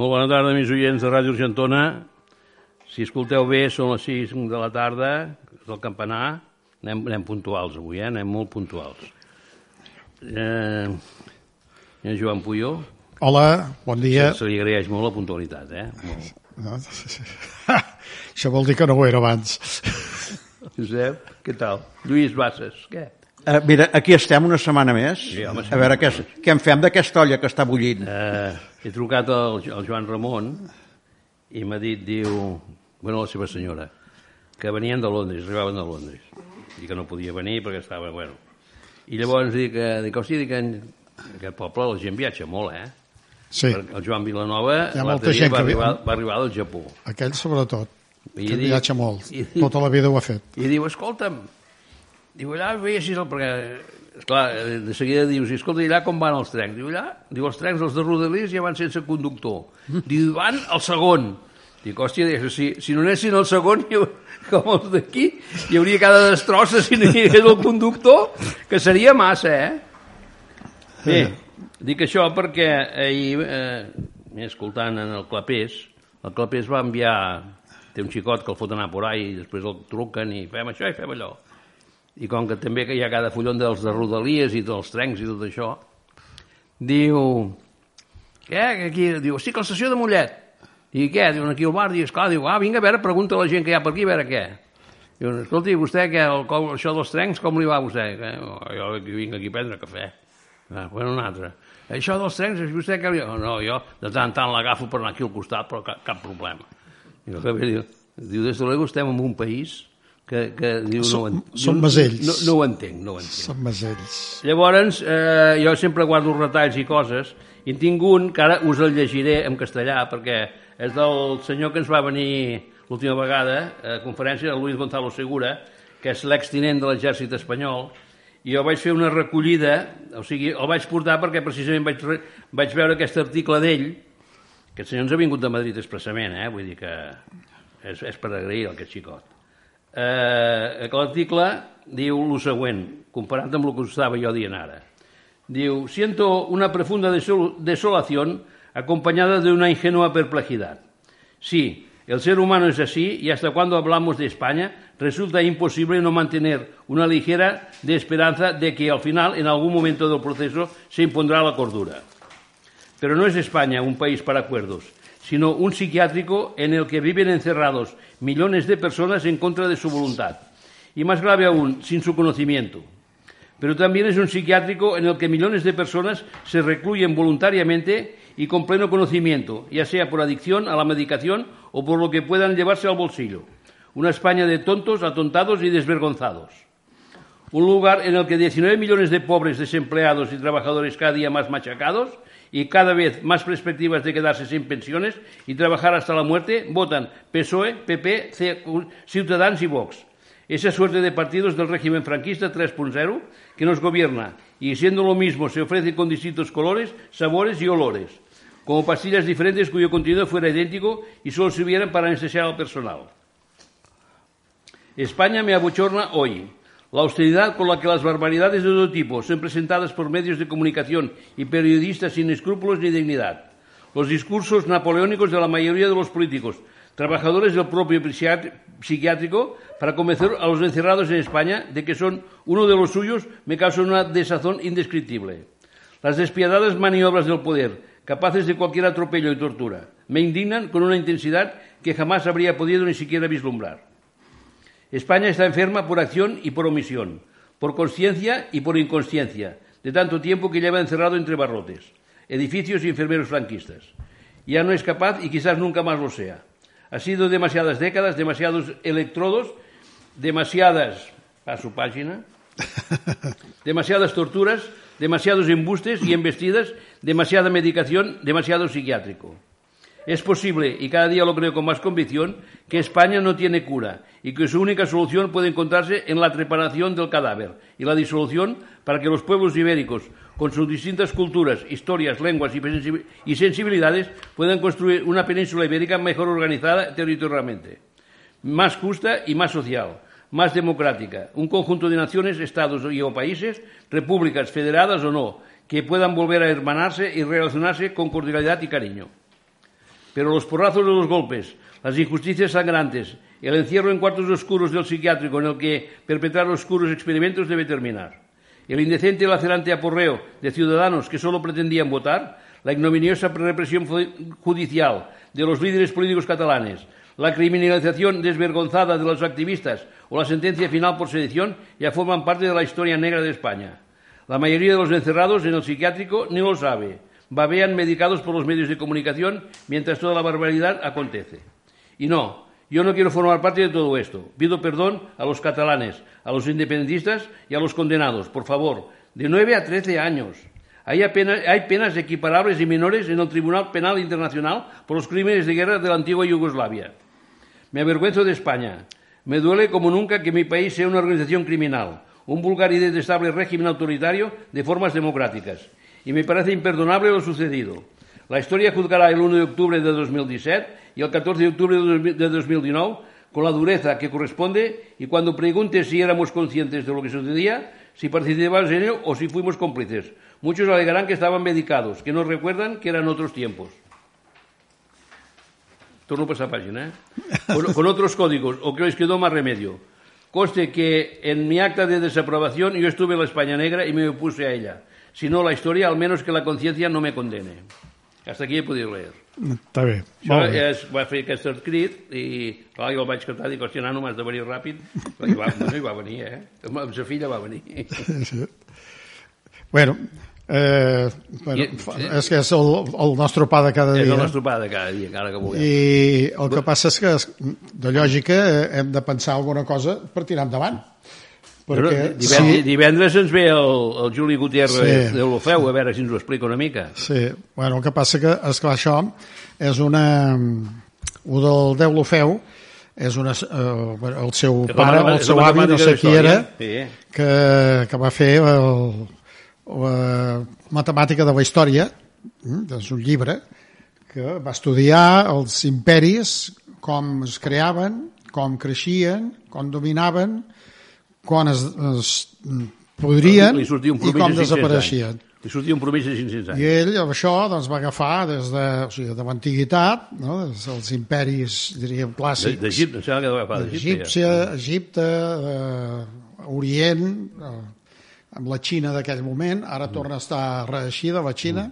Molt bona tarda, mis oients de Ràdio Argentona. Si escolteu bé, són les 6 de la tarda, és el campanar. Anem, anem puntuals avui, eh? anem molt puntuals. Eh, en Joan Puyó, Hola, bon dia. se li agraeix molt la puntualitat, eh? Molt. No? Això vol dir que no ho era abans. Josep, què tal? Lluís Bassas, què? Uh, mira, aquí estem una setmana més. Sí, home, sí. a veure què, què en fem d'aquesta olla que està bullint. Eh, he trucat al, al Joan Ramon i m'ha dit, diu, bueno, la seva senyora, que venien de Londres, arribaven de Londres, i que no podia venir perquè estava, bueno... I llavors dic, eh, dic hòstia, dic, en aquest poble la gent viatja molt, eh? Sí, Perquè El Joan Vilanova Hi ha molta l'altre dia gent va que arribar, va arribar del Japó. aquell sobretot, I que dic- viatja molt. i- Tota la vida ho ha fet. I diu, escolta'm, diu, allà així, el- perquè, esclar, eh, de seguida dius, escolta, allà com van els trens? Diu, allà, diu, els trens, els de Rodalies ja van sense conductor. Diu, van al segon. Dic, hòstia, dic, si, si no anessin al segon, hi, com els d'aquí, hi hauria cada destrossa si no hi hagués el conductor, que seria massa, eh? Bé, dic això perquè ahir, eh, escoltant en el Clapés, el Clapés va enviar, té un xicot que el fot anar por ahí i després el truquen i fem això i fem allò. I com que també que hi ha cada fullon dels de Rodalies i dels trens i tot això, diu, què, que aquí, diu, sí que la estació de Mollet. I què? Diuen aquí al bar, dius, clar, diu, ah, vinga, a veure, pregunta a la gent que hi ha per aquí, a veure què. Diu, escolti, vostè, què, el, com, això dels trens, com li va a vostè? Que, oh, jo aquí vinc aquí a prendre cafè. Ah, bueno, un altre. Això dels trens, és vostè que li... Oh, no, jo de tant en tant l'agafo per anar aquí al costat, però cap, cap problema. I el Javier diu, diu, des de luego estem en un país que, que diu, no, ho en- Som- som diu, masells. No, no ho entenc, no ho entenc. Són masells. Llavors, eh, jo sempre guardo retalls i coses, i en tinc un que ara us el llegiré en castellà, perquè és del senyor que ens va venir l'última vegada a conferència, el Luis Gonzalo Segura, que és l'extinent de l'exèrcit espanyol, i jo vaig fer una recollida, o sigui, el vaig portar perquè precisament vaig, vaig veure aquest article d'ell, aquest senyor ens ha vingut de Madrid expressament, eh? vull dir que és, és per agrair al aquest xicot. Eh, L'article diu el següent, comparat amb el que us estava jo dient ara. Diu, siento una profunda desol- desolación acompañada de una ingenua perplejidad. Sí, el ser humano es así y hasta cuando hablamos de España resulta imposible no mantener una ligera de esperanza de que al final, en algún momento del proceso, se impondrá la cordura. Pero no es España un país para acuerdos, sino un psiquiátrico en el que viven encerrados millones de personas en contra de su voluntad. Y más grave aún, sin su conocimiento. Pero también es un psiquiátrico en el que millones de personas se recluyen voluntariamente y con pleno conocimiento, ya sea por adicción a la medicación o por lo que puedan llevarse al bolsillo. Una España de tontos, atontados y desvergonzados. Un lugar en el que 19 millones de pobres desempleados y trabajadores cada día más machacados y cada vez más perspectivas de quedarse sin pensiones y trabajar hasta la muerte votan PSOE, PP, C- Ciudadanos y Vox. Esa suerte de partidos del régimen franquista 3.0 que nos gobierna y siendo lo mismo se ofrece con distintos colores, sabores y olores, como pastillas diferentes cuyo contenido fuera idéntico y solo sirvieran para anestesiar al personal. España me abochorna hoy. La austeridad con la que las barbaridades de todo tipo son presentadas por medios de comunicación y periodistas sin escrúpulos ni dignidad. Los discursos napoleónicos de la mayoría de los políticos, trabajadores del propio psiquiátrico, para convencer a los encerrados en España de que son uno de los suyos, me causan una desazón indescriptible. Las despiadadas maniobras del poder, capaces de cualquier atropello y tortura, me indignan con una intensidad que jamás habría podido ni siquiera vislumbrar. España está enferma por acción y por omisión, por conciencia y por inconsciencia, de tanto tiempo que lleva encerrado entre barrotes, edificios y enfermeros franquistas. Ya no es capaz y quizás nunca más lo sea. Ha sido demasiadas décadas, demasiados electrodos, demasiadas, a su página, demasiadas torturas, demasiados embustes y embestidas, demasiada medicación, demasiado psiquiátrico. Es posible, y cada día lo creo con más convicción, que España no tiene cura y que su única solución puede encontrarse en la preparación del cadáver y la disolución para que los pueblos ibéricos, con sus distintas culturas, historias, lenguas y sensibil- y sensibilidades, puedan construir una península ibérica mejor organizada territorialmente, más justa y más social, más democrática, un conjunto de naciones, estados o países, repúblicas federadas o no, que puedan volver a hermanarse y relacionarse con cordialidad y cariño. Pero los porrazos de los golpes, las injusticias sangrantes, el encierro en cuartos oscuros del psiquiátrico en el que perpetrar oscuros experimentos debe terminar. El indecente y lacerante aporreo de ciudadanos que solo pretendían votar, la ignominiosa represión judicial de los líderes políticos catalanes, la criminalización desvergonzada de los activistas o la sentencia final por sedición ya forman parte de la historia negra de España. La mayoría de los encerrados en el psiquiátrico ni lo sabe. Babean medicados por los medios de comunicación mientras toda la barbaridad acontece. Y no, yo no quiero formar parte de todo esto. Pido perdón a los catalanes, a los independentistas y a los condenados. Por favor, de 9 a 13 años. Hay, penas equiparables y menores en el Tribunal Penal Internacional por los crímenes de guerra de la antigua Yugoslavia. Me avergüenzo de España. Me duele como nunca que mi país sea una organización criminal, un vulgar y detestable régimen autoritario de formas democráticas. Y me parece imperdonable lo sucedido. La historia juzgará el 1 de octubre de 2017 y el 14 de octubre de 2000 de 2019 con la dureza que corresponde y cuando pregunte si éramos conscientes de lo que sucedía, si participábamos en ello o si fuimos cómplices. Muchos alegarán que estaban medicados, que no recuerdan que eran otros tiempos. Torno a pasar página, ¿eh? Con, con otros códigos, o que les quedó más remedio. Conste que en mi acta de desaprobación yo estuve en la España Negra y me opuse a ella. Si no la historia, al menos que la conciencia no me condene. Hasta aquí he podido leer. Està bé. Això Molt bé. és, va fer aquest escrit i clar, jo el vaig cantar, dic, hòstia, nano, m'has de venir ràpid. I va, bueno, i va venir, eh? Amb sa filla va venir. Sí. Bueno, eh, bueno, I- és que és el, el nostre pa de cada És dia. el nostre pa de cada dia, encara que vulguem. I el que passa és que, de lògica, eh, hem de pensar alguna cosa per tirar endavant. Perquè divendres, si, divendres ens ve el, el Juli Gutiérrez Sí. de l'Ofeu, a veure si ens ho explica una mica. Sí, bueno, el que passa que, esclar, això és una... Ho del Déu l'Ofeu és una, eh, el seu És pare, el és seu avi, no sé qui era. Sí. que, que va fer el, la matemàtica de la història, mm, és un llibre, que va estudiar els imperis, com es creaven, com creixien, com dominaven, quan es, es podrien i com de 500 desapareixien. anys. Li sortia un promís de 500 I anys. ell amb això doncs, va agafar des de, o sigui, de l'antiguitat, no? des dels imperis, diríem, clàssics, D'Egipte, em sembla que va agafar d'Egipte. Egípcia, Egipte, eh, Orient, eh, amb la Xina d'aquell moment, ara Mm. torna a estar reeixida la Xina,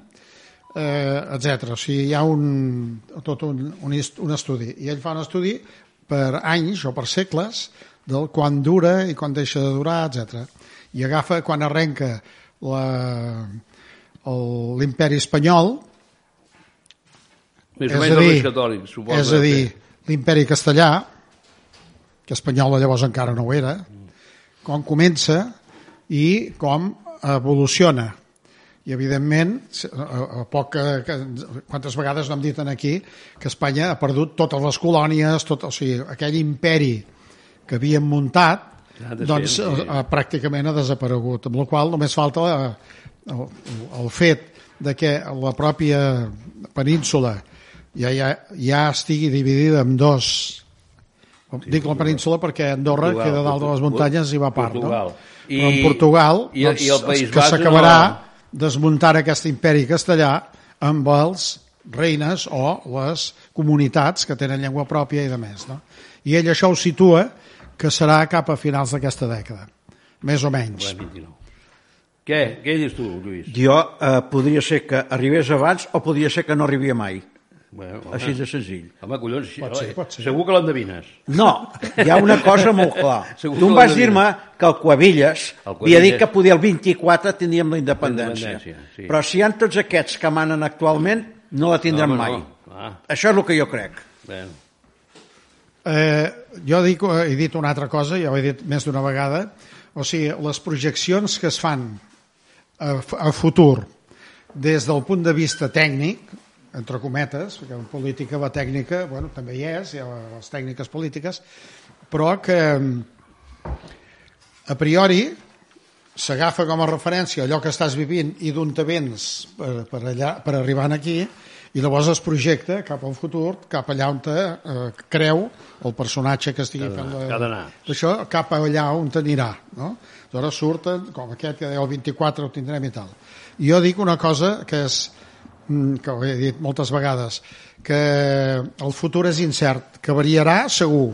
eh, etc. O sigui, hi ha un, tot un, un, un estudi. I ell fa un estudi per anys o per segles del quan dura i quan deixa de durar, etc. I agafa quan arrenca l'imperi espanyol, Més és o a dir, suposo. és a dir, l'imperi castellà, que espanyola llavors encara no ho era, com comença i com evoluciona. I, evidentment, a, poc que, que, quantes vegades no hem dit aquí que Espanya ha perdut totes les colònies, tot, o sigui, aquell imperi que havien muntat, Ha de doncs ser, sí. eh, pràcticament ha desaparegut, amb la qual només falta eh, el, el fet de que la pròpia península ja, ja, ja estigui dividida en dos dic la península perquè Andorra Portugal, queda dalt de les muntanyes i va a part Portugal. no? I- però en Portugal i- doncs, i el País que s'acabarà no. desmuntant aquest imperi castellà amb els reines o les comunitats que tenen llengua pròpia i de més no? i ell això ho situa que serà cap a finals d'aquesta dècada més o menys Bueno, 29. Què? Què dius tu, Lluís? Jo eh, podria ser que arribés abans o podria ser que no arribia mai. Bueno, home, Així de senzill. home collons, Pot ser, pot ser. segur que l'endevines. No, hi ha una cosa molt clara. Segur Tu em vas dir-me que el Cuevilles El havia dit que podia el 24 tindríem la independència. La independència, sí. Però si hi ha tots aquests que manen actualment, no la tindrem home, mai. no. Ah, Això és el que jo crec. bueno. Eh, jo dic, he dit una altra cosa, ja ho he dit més d'una vegada, o sigui, les projeccions que es fan a, a futur des del punt de vista tècnic, entre cometes, perquè en política la tècnica, bueno, també hi és, hi ha les tècniques polítiques, però que a priori s'agafa com a referència allò que estàs vivint i d'on te vens per, per, allà, per arribar aquí i llavors es projecta cap al futur, cap allà on te, eh, creu el personatge que estigui fent la, això cap allà on t'anirà no? aleshores surten com aquest que deia el 24 ho tindrem i tal i jo dic una cosa que és que ho he dit moltes vegades que el futur és incert que variarà segur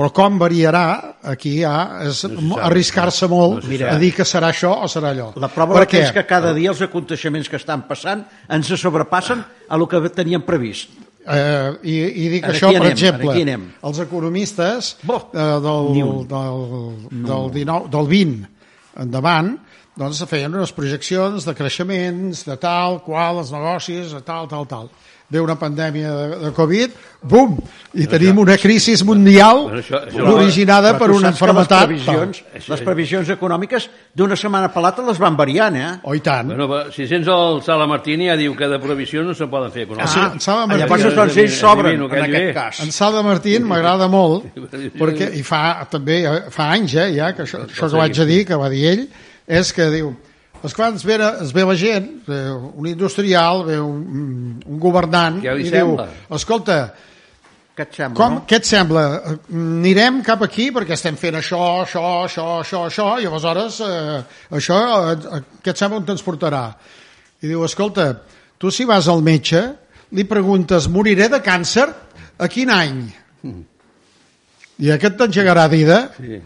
però com variarà aquí ja és No arriscar-se molt No se Mira. a dir que serà això o serà allò La prova per de que què? és que cada dia els aconteixements que estan passant ens sobrepassen a lo que teníem previst. Eh, i, I dic Ara això, aquí per anem, exemple, anem. els economistes eh, del, un. del, del, 19, del 20 endavant doncs feien unes projeccions de creixements, de tal, qual, els negocis, de tal, tal, tal. Ve una pandèmia de, de Covid, bum! I tenim una crisi mundial Bueno, això- això- originada Però per una enfermetat. Les previsions, Això- les previsions econòmiques d'una setmana per l'altra les van variant, eh? Oh, i tant. Bueno, si sents el Sala Martini ja diu que de previsions no se'n poden fer. Ah, sí, en Sala Martín- llavors doncs ells s'obren en aquest cas. En Sala Martín m'agrada molt perquè i fa també eh, fa anys eh, ja que això, això que vaig a dir que va dir ell és que diu és quan es ve, es ve la gent ve un industrial, ve un, un governant i sembla? diu escolta, Què et sembla, com, no? què et sembla? Anirem cap aquí perquè estem fent això, això, això, això, això, i aleshores eh, això, eh, què et sembla on te'ns portarà? I diu, escolta, tu si vas al metge, li preguntes, moriré de càncer? A quin any? I aquest t'engegarà a dir Sí.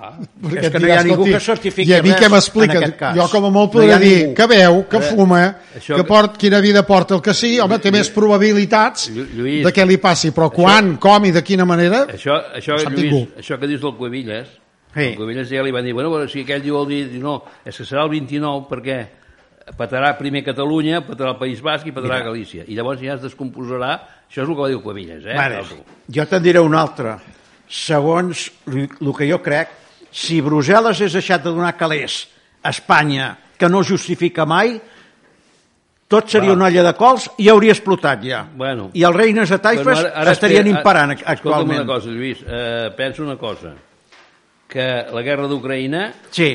Ah, perquè És que no hi ha ningú "Escolti, que certifiqui I a mi res què m'explica? en aquest cas. Jo com a molt No podré ha dir ningú. que veu, que fuma, això que port, quina vida porta el que sí, home, té més probabilitats Llu- Lluís, de què li passi, però quan, com i de quina manera... Això, això, No Lluís, ningú. això que dius del Cuevillas, Sí. el Cuevillas ja li van dir, bueno, però si aquell diu el dia, no, és que serà el 29 perquè patarà primer Catalunya, patarà el País Basc i patarà Galícia. I llavors ja es descomposarà, això és el que va dir el Cuevillas, eh? Vale. Jo te'n diré un altre. Segons el que jo crec, si Brussel·les és deixat de donar calés a Espanya, que no justifica mai, tot seria Va. una olla de cols i hauria explotat ja. Bueno. I els reines de taifes Bueno, ara- ara estarien espera, imparant ara- Escolta'm actualment. una cosa, Lluís, eh, penso una cosa, que la guerra d'Ucraïna, Sí.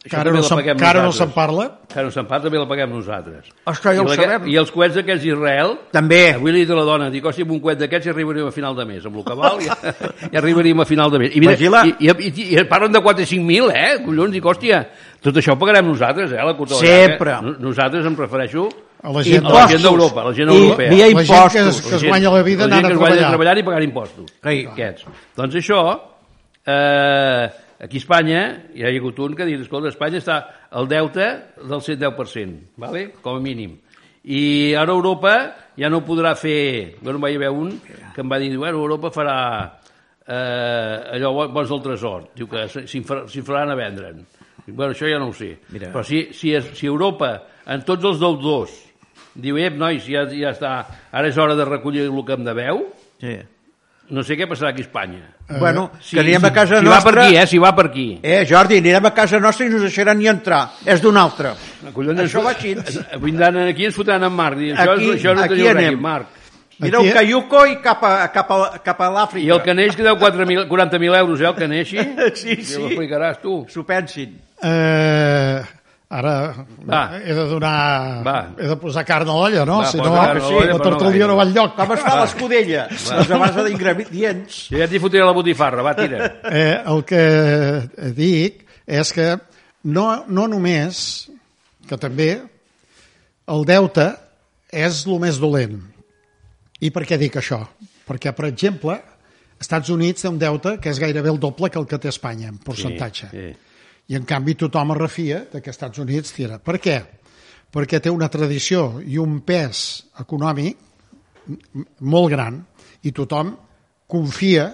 Això Que ara no la se'n que ara no se'n parla. Que ara no se'n parla, també la paguem nosaltres. Ostres, ja I, ho la- sabem. I els coets d'aquests d'Israel, També. Avui li he dit a la dona, dic, hòstia, amb un coet d'aquests ja arribaríem a final de mes, amb el que val ja, ja arribaríem a final de mes. I, mira, Vigila. i, i, i, i parlen de 4 o 5 mil, eh? Collons, dic, hòstia, tot això ho pagarem nosaltres, eh? La de la Sempre. No- Nosaltres em refereixo A la I gent, la gent d'Europa, la gent I europea. via la gent que, impostos. es, que es guanya la vida la anant gent a que es guanya treballar. a treballar i pagar impostos. Sí. Aquests. Doncs això, eh, aquí a Espanya, hi ha hagut un que ha dit, escolta, Espanya està al deute del 110%, vale? com a mínim. I ara Europa ja no podrà fer... Bueno, vaig haver un que em va dir, bueno, Europa farà eh, allò bo- bons del tresor, diu que faran a vendre'n. Bueno, això ja no ho sé. Mira. Però si, si, si Europa, en tots els deudors, diu, ep, nois, ja, ja està, ara és hora de recollir el que em deveu, sí. No sé què passarà aquí a Espanya. Bueno, que anirem a casa si nostra... va per aquí, eh? Si va per aquí. Eh, Jordi, anirem a casa nostra i no ens deixaran ni entrar. És d'un altre. Collons, Això va així. Vindran aquí i ens fotran en Marc. I això, Aquí- això no aquí res anem. aquí, Marc. Mira Aquí- un caiuco i cap a, cap a, cap a l'Àfrica. I el que neix que deu 4.000 40.000 euros, eh, el que neixi. Sí, Ja sí. l'explicaràs tu. S'ho pensin. Eh, ara Va. he de donar... Va. He de posar carn a l'olla, no? Va, si no, carn a l'olla, la tortilla gaire. no va enlloc. Com es fa l'escudella? Doncs a base d'ingredients. Jo ja t'hi fotré la botifarra, va, tira. Eh, el que dic és que no, no només, que també el deute és el més dolent. I per què dic això? Perquè, per exemple, Estats Units té un deute que és gairebé el doble que el que té Espanya, en percentatge. Sí, sí. I, en canvi, tothom es refia de que Estats Units tira. Per què? Perquè té una tradició i un pes econòmic molt gran i tothom confia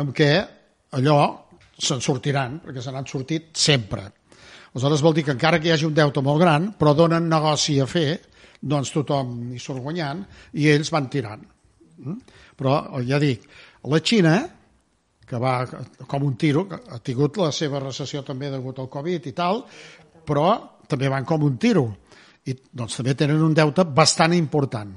en què allò se'n sortiran, perquè se n'han sortit sempre. Aleshores vol dir que encara que hi hagi un deute molt gran, però donen negoci a fer, doncs tothom hi surt guanyant i ells van tirant. Mm? Però, ja dic, la Xina, que va com un tiro, que ha tingut la seva recessió també degut al Covid i tal, però també van com un tiro. i doncs, també tenen un deute bastant important.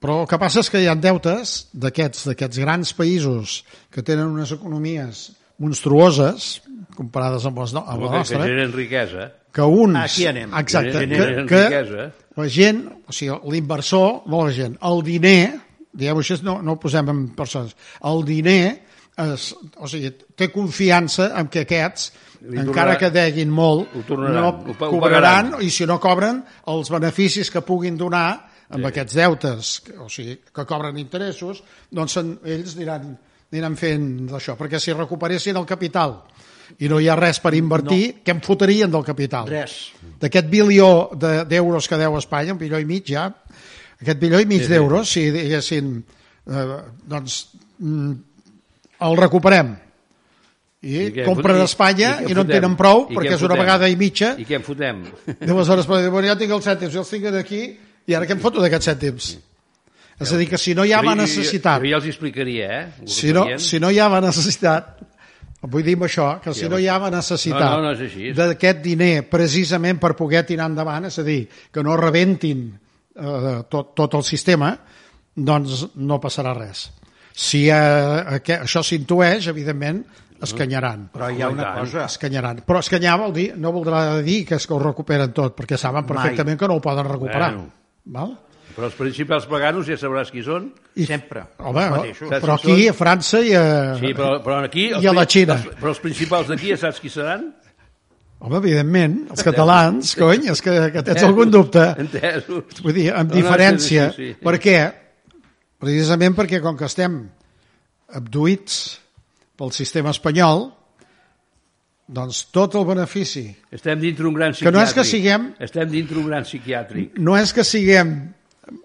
Però el que passa és que hi ha deutes d'aquests d'aquests grans països que tenen unes economies monstruoses comparades amb, les, no, amb la que, que nostra, generen riquesa. que uns... Aquí anem. Exacte, que, Generen que riquesa. la gent, o sigui, l'inversor, no la gent, el diner, diguem així, no, no ho posem en persones, el diner, es, o sigui, té confiança en que aquests, Li encara tornarà- que deguin molt, ho tornaran, no ho ho cobraran, pagaran. i si no cobren, els beneficis que puguin donar amb Sí. aquests deutes, o sigui, que cobren interessos, doncs en, ells aniran, aniran fent d'això, perquè si recuperessin el capital i no hi ha res per invertir, no. què en fotrien del capital? Res. d'aquest bilió de- d'euros que deu Espanya, un bilió i mig ja, aquest bilió i mig Sí, sí. d'euros, si diguessin, eh, doncs, mm, el recuperem. I, I què compren fot- a Espanya i i, no en tenen prou, perquè és una vegada i mitja, I què en fotem? i aleshores però, bueno, ja tinc els cèntims, jo els tinc aquí, i ara què em foto d'aquests cèntims? És a dir, que si no hi ha jo- necessitat, Jo, jo, ja els explicaria, eh? si no, si no hi ha necessitat, vull dir això, que si no hi ha necessitat No, no, no d'aquest diner precisament per poder tirar endavant, és a dir, que no rebentin eh, tot, tot el sistema, doncs no passarà res. Si eh, això s'intueix, evidentment, escanyaran. Però hi ha i una cosa... Escanyaran. Però escanyar vol dir, no voldrà dir que es que ho recuperen tot, perquè saben perfectament que no ho poden recuperar. Bueno. Val? Però els principals paganos ja sabràs qui són. I, Sempre. Home, però aquí, són? a França i a... Sí, però, però aquí... els I a la Xina. Els, però els principals d'aquí ja saps qui seran? Home, evidentment, els catalans, cony, és que, que tens algun dubte. Entesos. Vull dir, amb No, no, diferència. sí, sí, sí. Per què? Precisament perquè com que estem abduïts pel sistema espanyol, doncs tot el benefici Estem dintre un gran Que psiquiàtric. no és que siguem- Estem dintre un gran psiquiàtric. no és que siguem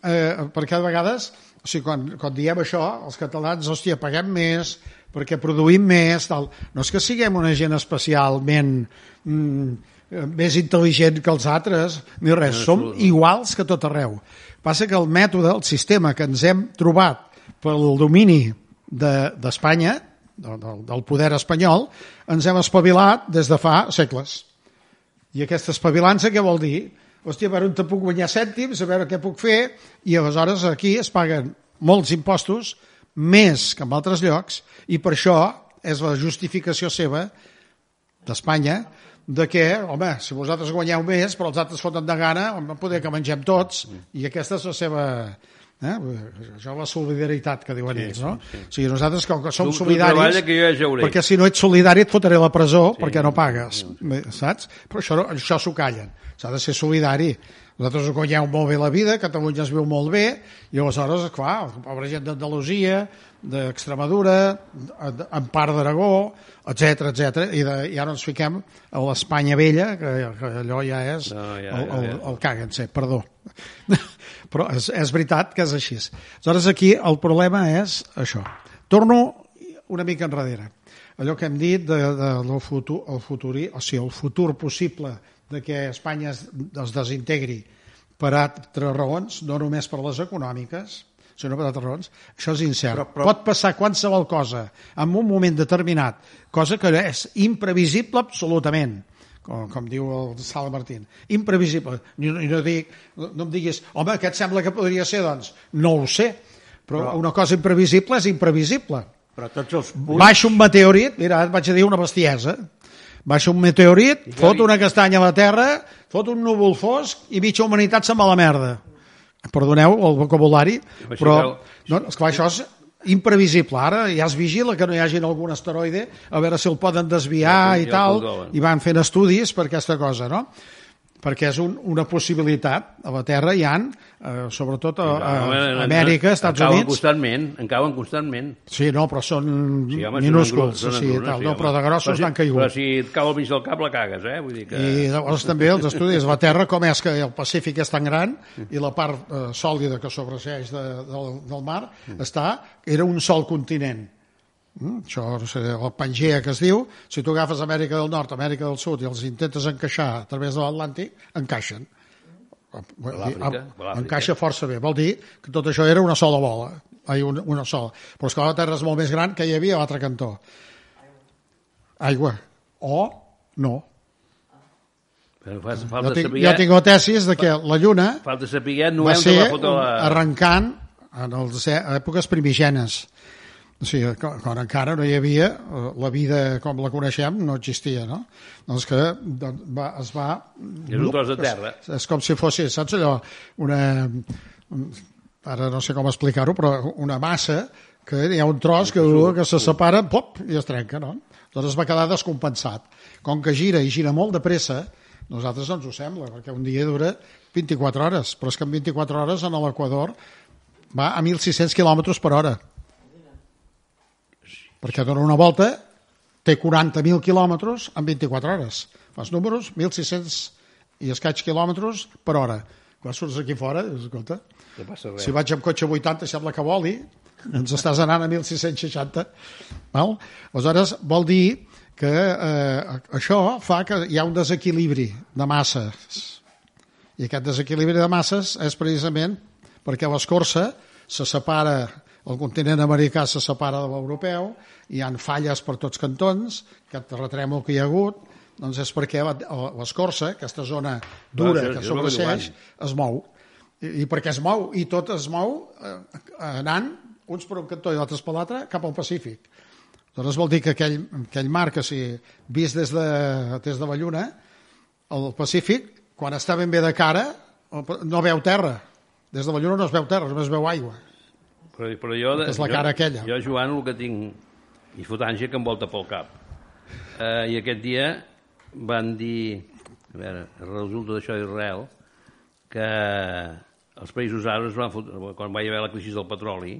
eh, perquè a vegades o sigui, quan, quan diem això els catalans, hòstia, paguem més perquè produïm més tal. no és que siguem una gent especialment mm, més intel·ligent que els altres. Ni res, som iguals que tot arreu. Passa que el mètode, el sistema que ens hem trobat pel domini de- d'Espanya de, del, del poder espanyol ens hem espavilat des de fa segles. I aquesta espavilança què vol dir? Hòstia, a veure on te puc guanyar cèntims, a veure què puc fer, i aleshores aquí es paguen molts impostos, més que en altres llocs, i per això és la justificació seva d'Espanya de que, home, si vosaltres guanyeu més, però els altres foten de gana, no poder que mengem tots, i aquesta és la seva... Eh? Això la solidaritat que diuen ells, no? O sigui, nosaltres, com que som Tu- tu solidaris... treballa que jo ja jauré. Perquè si no ets solidari et fotré a la presó sí, perquè no pagues, saps? Però això, això s'ho callen. S'ha de ser solidari. Vosaltres guanyeu molt bé la vida, Catalunya es viu molt bé, i aleshores, clar, la pobra gent d'Andalusia, d'Extremadura, en part d'Aragó, etc etc i, de, i ara ens fiquem a l'Espanya vella, que, que allò ja és No, ja, el, el, el càguense, perdó. Però és, és veritat que és així. Aleshores aquí el problema és això. Torno una mica enrere. Allò que hem dit de, de el futur, el futur, o sigui, el futur possible de que Espanya es, es desintegri per altres raons, no només per les econòmiques, per altres raons, això és incert. Però- però- Pot passar qualsevol cosa en un moment determinat, cosa que és imprevisible absolutament, com, com diu el Sala Martín, imprevisible. I no, no, dic, no, no em diguis, home, aquest sembla que podria ser, doncs no ho sé, però, Però- una cosa imprevisible és imprevisible. Però tots els punts... Baixa un meteorit, mira, et vaig a dir una bestiesa, baixa un meteorit, fot una castanya a la Terra, fot un núvol fosc i mitja humanitat se'n va a la merda. Perdoneu el vocabulari, però no, esclar, això és imprevisible. Ara ja es vigila que no hi hagi algun asteroide a veure si el poden desviar Ja, i tal, i van fent estudis per aquesta cosa, no? Perquè és un, una possibilitat. A la Terra hi han, eh, sobretot a, a, a Amèrica, Estats en cauen Units... constantment, en cauen constantment. Sí, no, però són Sí, home, minúsculs, són sí, tal, sí, no, però de grossos Però si- n'han caigut. Però si et cau al mig del cap la cagues, eh? Vull dir que... I llavors també els estudis de la Terra, com és que el Pacífic és tan gran i la part eh, sòlida que sobreseeix de, del, del mar està, era un sol continent. Mm, això, sé, el Pangea que es diu, si tu agafes Amèrica del Nord, Amèrica del Sud i els intentes encaixar a través de l'Atlàntic, encaixen. Dir. Encaixa força bé. Vol dir que tot això era una sola bola. Ai, una, una sola. Però és que la Terra és molt més gran que hi havia a l'altre cantó. Aigua. O no. Però fa, Jo falta, tinc, saber, jo tinc la tesis de que la Lluna falta saber no va ser la... arrencant en les e- èpoques primigenes. O sigui, quan encara no hi havia, eh, la vida com la coneixem no existia, no? Doncs que doncs, va, es va... És un tros de terra. És, és com si fos, saps allò, una... Ara no sé com explicar-ho, però una massa que hi ha un tros que, que se separa, pop, i es trenca, no? Doncs es va quedar descompensat. Com que gira i gira molt de pressa, nosaltres no ens ho sembla, perquè un dia dura 24 hores, però és que en 24 hores en l'Equador va a 1.600 km per hora. Perquè dona una volta, té 40.000 quilòmetres en 24 hores. Fas números, 1.600 i escaig quilòmetres per hora. Quan surts aquí fora, dius, escolta, passa res. si vaig amb cotxe 80 sembla que voli, ens estàs anant a 1.660. Val? Aleshores, vol dir que eh, això fa que hi ha un desequilibri de masses. I aquest desequilibri de masses és precisament perquè l'escorça se separa, el continent americà se separa de l'europeu, hi han falles per tots cantons, aquest terratrèmol que hi ha hagut, doncs és perquè l'escorça, aquesta zona dura això- que que eh? es mou. I, I perquè es mou, i tot es mou eh, anant uns per un cantó i altres per l'altre cap al Pacífic. Aleshores vol dir que aquell, aquell mar que si vist des de, des de la Lluna, el Pacífic, quan està ben bé de cara, no veu terra. Des de la Lluna no es veu terra, només veu aigua. Però, però jo, És la jo, cara aquella. Jo, Joan, el que tinc i fotància que em volta pel cap. Eh, I aquest dia van dir, a veure, resulta d'això d'Israel, que els països àrabs van fot... quan va hi haver la crisi del petroli,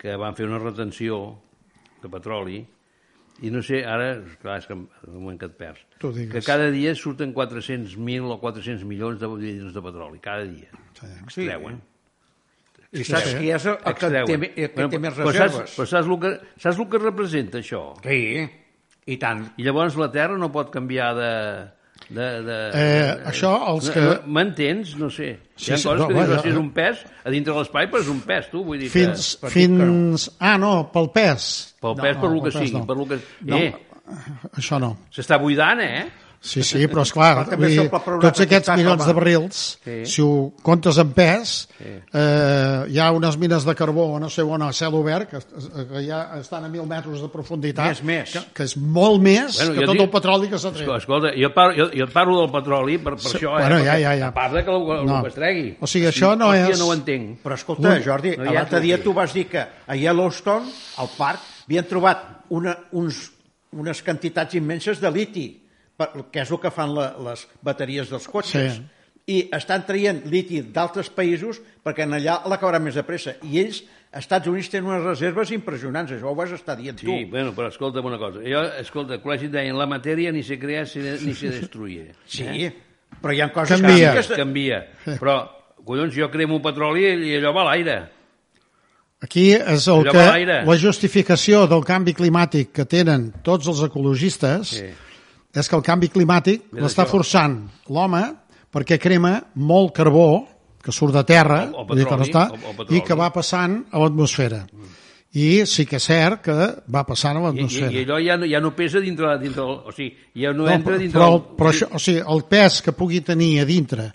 que van fer una retenció de petroli, i no sé, ara, clar, és que en el moment que et perds, que cada dia surten 400.000 o 400 milions de litres de petroli, cada dia. Sí. Extreuen. I saps Sí. qui és el que té, el que Bueno, té més però reserves? Saps, però saps el, que, saps el que representa això? Sí, i tant. I llavors la Terra no pot canviar de... de, de Eh, això, els no- que- no- M'entens? No sé. Sí, Hi ha sí, coses no, que dius, vaja, "Oh, si és un pes, a dintre de l'espai, però és un pes, tu. Vull dir Fins, que... fins... Ah, no, pel pes. Pel no, pes, per no, lo que sigui. no. Per lo que... No. Eh, Això no. s'està buidant, eh? Sí, sí, però és clar, Però vull dir, tots que aquests milions de barrils, Sí. si ho comptes en pes, Sí. eh, hi ha unes mines de carbó, no sé on, a cel obert, que, que ja estan a mil metres de profunditat, Més, més. Que, que és molt més Bueno, que tot dic- el petroli que s'ha Escolta, tret. escolta jo, parlo, jo, jo parlo del petroli per, per Sí, això, eh? bueno, ja, perquè ja, ja. A part de que el, el, No. que es tregui. O sigui, això no Hòstia, és- no ho entenc. Però escolta, Jordi, no l'altre dia tu vas dir que a Yellowstone, al parc, havien trobat una, uns, unes quantitats immenses de liti, per, que és el que fan la, les bateries dels cotxes. Sí. I estan traient liti d'altres països perquè en allà l'acabaran més de pressa. I ells, Estats Units, tenen unes reserves impressionants. Això ho vas estar dient Sí, tu. bueno, però escolta'm una cosa. Jo, escolta, el col·legi deien la matèria ni se crea ni se destruye. Sí, però hi ha coses Canvia. que... Es canvia. Però, collons, jo cremo petroli i allò va a l'aire. Aquí és el Allò que la justificació del canvi climàtic que tenen tots els ecologistes Sí. És que el canvi climàtic l'està forçant l'home perquè crema molt carbó que surt de terra O- o dir que no petroli, està, o- o petroli. i que va passant a l'atmosfera. I sí que és cert que va passant a I, i, l'atmosfera. i allò ja no, ja no pesa dintre, dintre el, o sigui, ja no, No, entra però, dintre però, el, però això, o sigui, el pes que pugui tenir a dintre,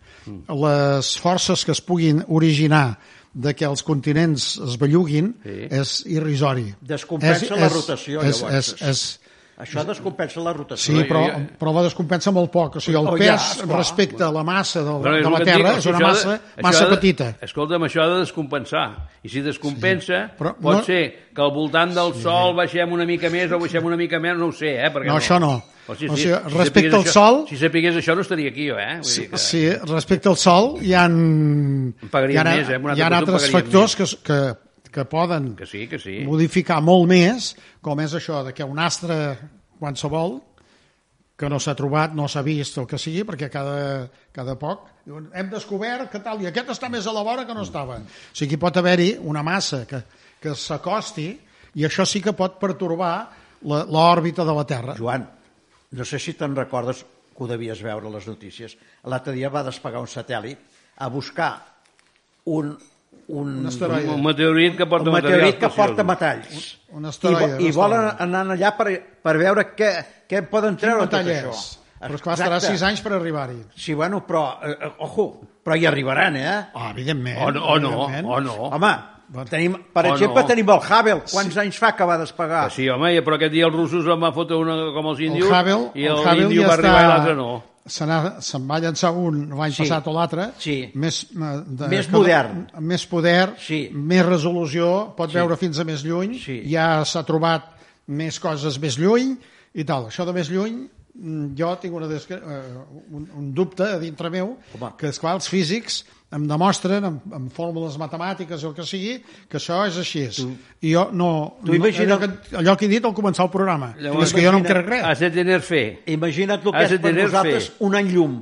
les forces que es puguin originar de que els continents es belluguin Sí. és irrisori. Descompensa la rotació, és, llavors. És, és, Això descompensa la sí, rotació. jo- però, però la descompensa molt poc. O sigui, el Oh, ja, pes esclar. respecte a la massa del, és de la Terra dic, és una de- massa, això massa de- petita. Escolta'm, això ha de descompensar. I si descompensa, Però pot no- ser que al voltant del Sol baixem una mica més o baixem una mica més, no ho sé, eh? Perquè No, això no. O sigui, O si- sigui, si respecte sapigués al això- Sol- Si sapigués això no estaria aquí jo, eh? Vull Sí, dir que... sí, respecte al Sol hi ha, hi ha, més, eh? Hi ha altres factors que, que, que poden Que sí, que sí. modificar molt més, com és això de que un astre qualsevol que no s'ha trobat, no s'ha vist, el que sigui, perquè cada, cada poc diuen, hem descobert que tal, i aquest està més a la vora que no estava. O sigui, pot haver-hi una massa que, que s'acosti i això sí que pot pertorbar la- l'òrbita de la Terra. Joan, no sé si te'n recordes que ho devies veure a les notícies. L'altre dia va despegar un satèl·lit a buscar un, un, Un asteroide. Un meteorit que porta un meteorit que materials porta metalls. Un I, asteroide, vo- I un volen anar allà per, per veure què, què poden treure tot això. Però esclar, estarà Exacte. sis anys per arribar-hi. Sí, bueno, però, eh, eh, ojo, però hi arribaran, eh? Oh, evidentment. O no, o no, evidentment. o no. Home, tenim, per O exemple, no. tenim el Hubble. Quants anys fa que va despegar? Que sí, home, i- però aquest dia els russos em van fotre una com els El índios Hubble, i el el Hubble índio ja va arribar i l'altre no. Se Se'n va llançar un l'any Sí. passat o l'altre, Sí. més, eh, de, Més modern. més poder, Sí. més resolució, pot veure fins a més lluny, Sí. ja s'ha trobat més coses més lluny i tal. Això de més lluny, mm, jo tinc una eh, un, un dubte a dintre meu, Home. que esclar, els físics em demostren amb, amb fórmules matemàtiques o el que sigui, que això és així. I jo no... Tu imagina- allò, que, allò que he dit al començar el programa. Llavors, és que jo no em imagina- crec res. Has de tener fe. Imagina't el que Has és per nosaltres fe. un any llum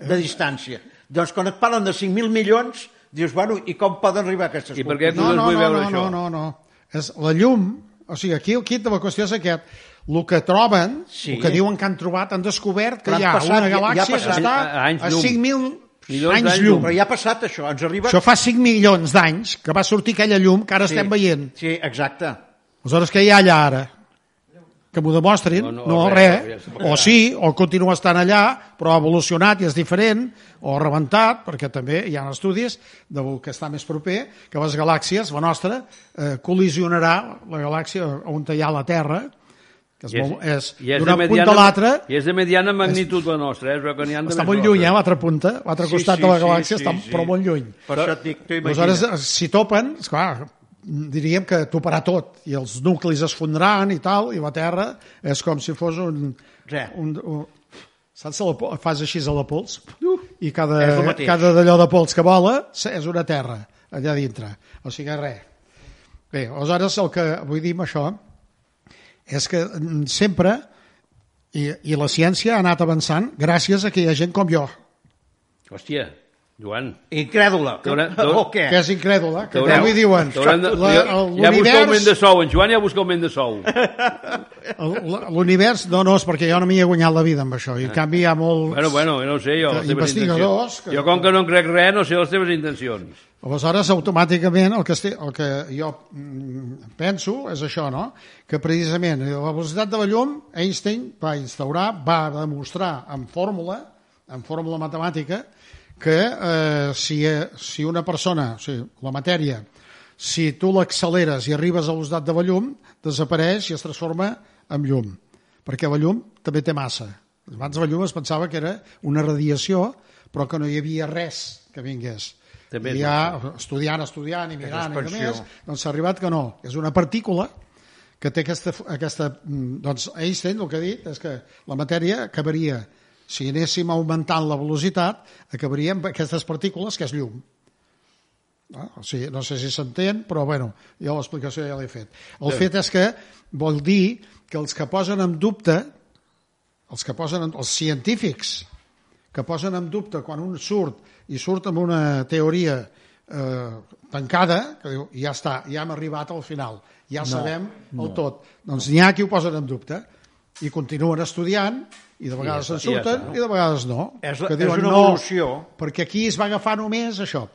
de distància. Doncs quan et parlen de 5.000 milions, dius, bueno, i com poden arribar a aquestes I per què? No, no no, vull no, veure no, això. no, no, no. És la llum, o sigui, aquí el kit de la qüestió és aquest. El que troben, Sí. el que diuen que han trobat, han descobert que Però hi han ha passat, una ja- ja ha galàxia que està A- a anys a llum. 5.000 Milions anys llum. Però ja ha passat això, ens arriba... Això fa 5 milions d'anys que va sortir aquella llum que ara sí. estem veient. Sí, exacte. Aleshores, què hi ha allà ara? Que m'ho demostrin? No, No, no, res, res. O sí, o continua estant allà, però ha evolucionat i és diferent, o ha rebentat, perquè també hi ha estudis del que està més proper, que les galàxies, la nostra, eh, col·lisionarà la galàxia on hi ha la Terra, que és, I és, molt, és, i és d'una de punta a l'altra, I és de mediana magnitud la nostra, eh? Però que ha de està molt lluny, eh, l'altra punta, l'altre Sí, costat sí, de la sí, galàxia sí, està sí. però molt lluny. Per això et dic, tu Aleshores, eh, si topen, esclar, diríem que toparà tot, i els nuclis es fondran i tal, i la Terra és com si fos un... Res. un, un saps, la, fas així a la pols, i És cada, cada d'allò de pols que vola és una terra allà dintre. O sigui, res. Bé, aleshores el que vull dir amb això és que mm, sempre, i, i la ciència ha anat avançant gràcies a que hi ha gent com jo, Hòstia, Joan. Incrèdula. T'haurà- O què? que és incrèdula, que T'haurà- avui diuen de- la- ja- busca augment de sou, en Joan ja busca augment de sou. l'univers, no, no, és perquè jo no m'hi he guanyat la vida amb això, i en canvi hi ha molts... Bueno, bueno, jo no ho sé, jo, Que les investigadors que- Jo, com que no en crec res, no sé les teves intencions. Aleshores, automàticament, el que, esti, el que jo mm, penso és això, no? Que precisament la velocitat de la llum, Einstein va instaurar, va demostrar en fórmula, en fórmula matemàtica, que eh, si, eh, si una persona, o sigui, la matèria, si tu l'acceleres i arribes a velocitat de la llum, desapareix i es transforma en llum. Perquè la llum també té massa. Abans la llum es pensava que era una radiació, però que no hi havia res que vingués. També I ja, estudiant, estudiant i mirant i més, doncs s'ha arribat que no. És una partícula que té aquesta, aquesta... mm, Doncs Einstein el que ha dit és que la matèria acabaria, si anéssim augmentant la velocitat, acabaria amb aquestes partícules, que és llum. No, o sigui, no sé si s'entén, però bueno, jo l'explicació ja l'he fet. El fet és que vol dir que els que posen en dubte, els que posen en, els científics que posen en dubte quan un surt i surt amb una teoria eh, tancada, que diu, ja està, ja hem arribat al final, ja no, sabem el tot. Doncs n'hi ha qui ho posen en dubte i continuen estudiant i de vegades ja se'n està, ja surten està. i de vegades no. És que és diuen, una no, evolució. perquè aquí es va agafar només això.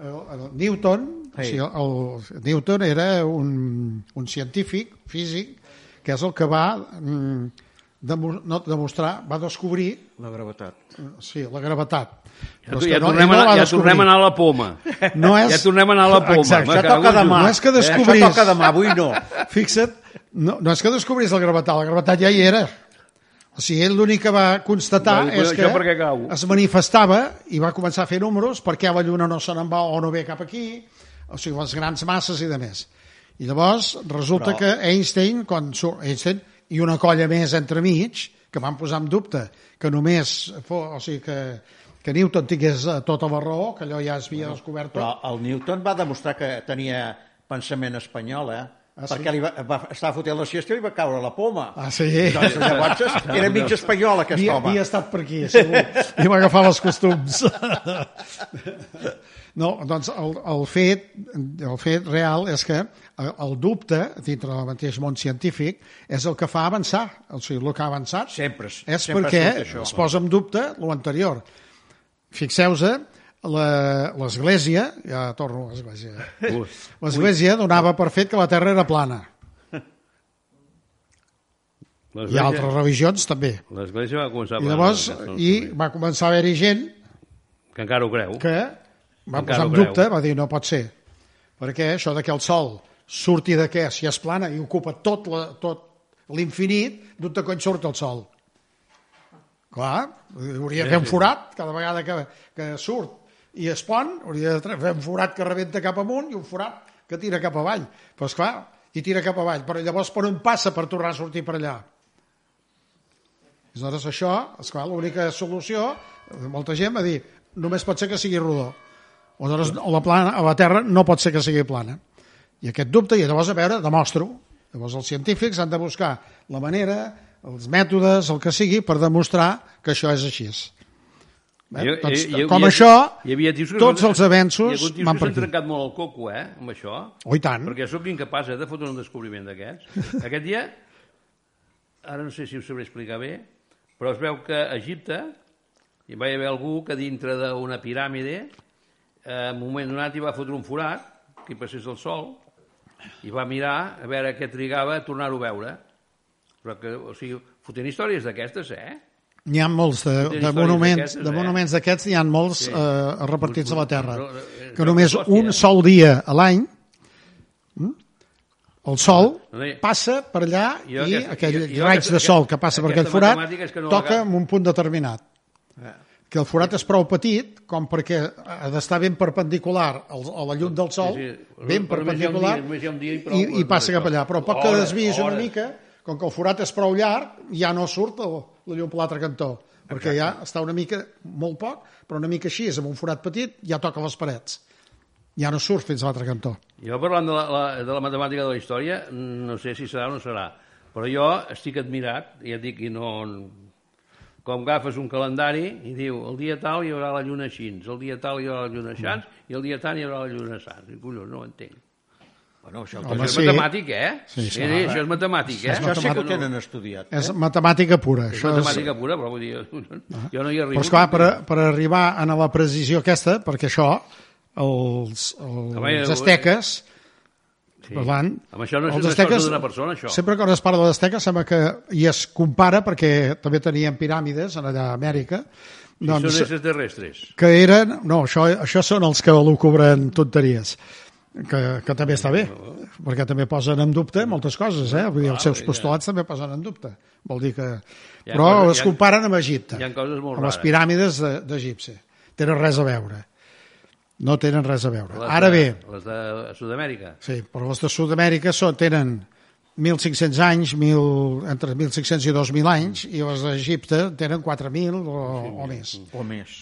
El, el Newton, Sí. o sigui, el, Newton era un, un científic, físic, que és el que va mm, demo, no, demostrar, va descobrir La gravetat. sí, la gravetat. Ja, tu, és ja, no- tornem, no a, ja tornem a anar a la poma. No és... Ja tornem a anar a la poma. Exacte. Cago toca demà. No és que Eh, descobrís- Això toca demà, avui no. Fixa't, no, no és que descobrís la gravetat, la gravetat ja hi era. O sigui, ell l'únic que va constatar Bueno, és que es manifestava i va començar a fer números perquè la lluna no se n'en va o no ve cap aquí, o sigui, les grans masses i de més. I llavors resulta Però- que Einstein, quan surt Einstein i una colla més entremig, que van posar en dubte que només fos, o sigui, que, que Newton tingués eh, tota la raó, que allò ja es havia descobert tot. Però el Newton va demostrar que tenia pensament espanyol, eh? Ah, sí? perquè li va, va, estava fotent la siesta i li va caure la poma. Ah, sí? Doncs llavors era mig espanyol, aquest havia, home. havia estat per aquí, segur. I va agafar els costums. No, doncs el, el, fet, el fet real és que el, el dubte dintre del mateix món científic és el que fa avançar, o sigui, el que ha avançat Sempre, és sempre perquè es posa en dubte l'anterior. Fixeu-se, la- l'Església, ja torno a l'Església, l'Església donava per fet que la Terra era plana. I altres religions també. L'Església va començar... I llavors, i va començar a haver-hi gent Que encara ho creu. que va Encara posar en dubte, va dir no pot ser, perquè això de que el sol surti de què, si és plana i ocupa tot la- tot l'infinit, d'on cony surt el sol? Clar, hauria de fer un forat cada vegada que, que surt i es pon, hauria de fer un forat que rebenta cap amunt i un forat que tira cap avall. Però esclar, i tira cap avall, però llavors per on passa per tornar a sortir per allà? Aleshores això, esclar, l'única solució, molta gent va dir, només pot ser que sigui rodó. Aleshores, la, plana, a la Terra no pot ser que sigui plana. I aquest dubte, i llavors a veure, demostro. Llavors els científics han de buscar la manera, els mètodes, el que sigui, per demostrar que això és així. Eh? Hi- doncs, hi- hi- com hi- això, hi havia tios que tots els avenços van que per aquí. trencat molt el coco, eh, amb això. Oh, tant. Perquè sóc incapaç eh, de fotre un descobriment d'aquests. Aquest dia, ara no sé si us sabré explicar bé, però es veu que a Egipte hi va haver algú que dintre d'una piràmide eh, en un moment donat hi va fotre un forat que hi passés el sol i va mirar a veure què trigava a tornar-ho a veure. Però que, o sigui, fotent històries d'aquestes, eh? N'hi ha molts de, de monuments, de eh? monuments d'aquests, n'hi ha molts Sí. eh, repartits a la Terra. Eh, Que només un eh? sol dia a l'any mm, el sol passa per allà i aquell raig de sol que passa per aquell forat toca en un punt determinat. Que el forat és prou petit com perquè ha d'estar ben perpendicular a la llum del sol, ben perpendicular, i i, i passa cap allà. Però poc que desviïs una mica, com que el forat és prou llarg, ja no surt el, la llum per l'altre cantó, perquè ja està una mica, molt poc, però una mica així, és amb un forat petit, ja toca les parets. Ja no surt fins a l'altre cantó. Jo parlant de la, la, de la matemàtica de la història, no sé si serà o no serà, però jo estic admirat, ja et dic, i no... Com agafes un calendari i diu el dia tal hi haurà la lluna així, el dia tal hi haurà la lluna així, i el dia tal hi haurà la lluna així. I collons, no ho entenc. Bueno, això, Home, això és sí. matemàtic, eh? Sí, sí, sí, ara. això és matemàtic, eh? això sí que ho tenen estudiat. És matemàtica pura. És Això és... matemàtica pura, però vull dir, jo no hi arribo. Però esclar, per, per arribar a la precisió aquesta, perquè això, els, els Home, jo- asteques, Sí. parlant, Amb això no és els una asteques, cosa d'una persona, això. Sempre que es parla d'Asteques sembla que i es compara, perquè també tenien piràmides en allà a Amèrica, doncs, són éssers terrestres. que eren... No, això, això són els que lucubren tonteries que, que també està bé, perquè també posen en dubte moltes coses, eh? Vull dir, els seus ja. postulats també posen en dubte. Vol dir que... Però coses- es comparen amb Egipte, hi ha coses molt amb les rares. piràmides de- d'Egipte. Tenen res a veure. No tenen res a veure. Les Ara de, bé, Les de Sud-amèrica. Sí, però els de Sud-amèrica són, tenen 1.500 anys, 1.000, entre 1.500 i 2.000 anys, i els d'Egipte tenen 4.000 o, o més. O més.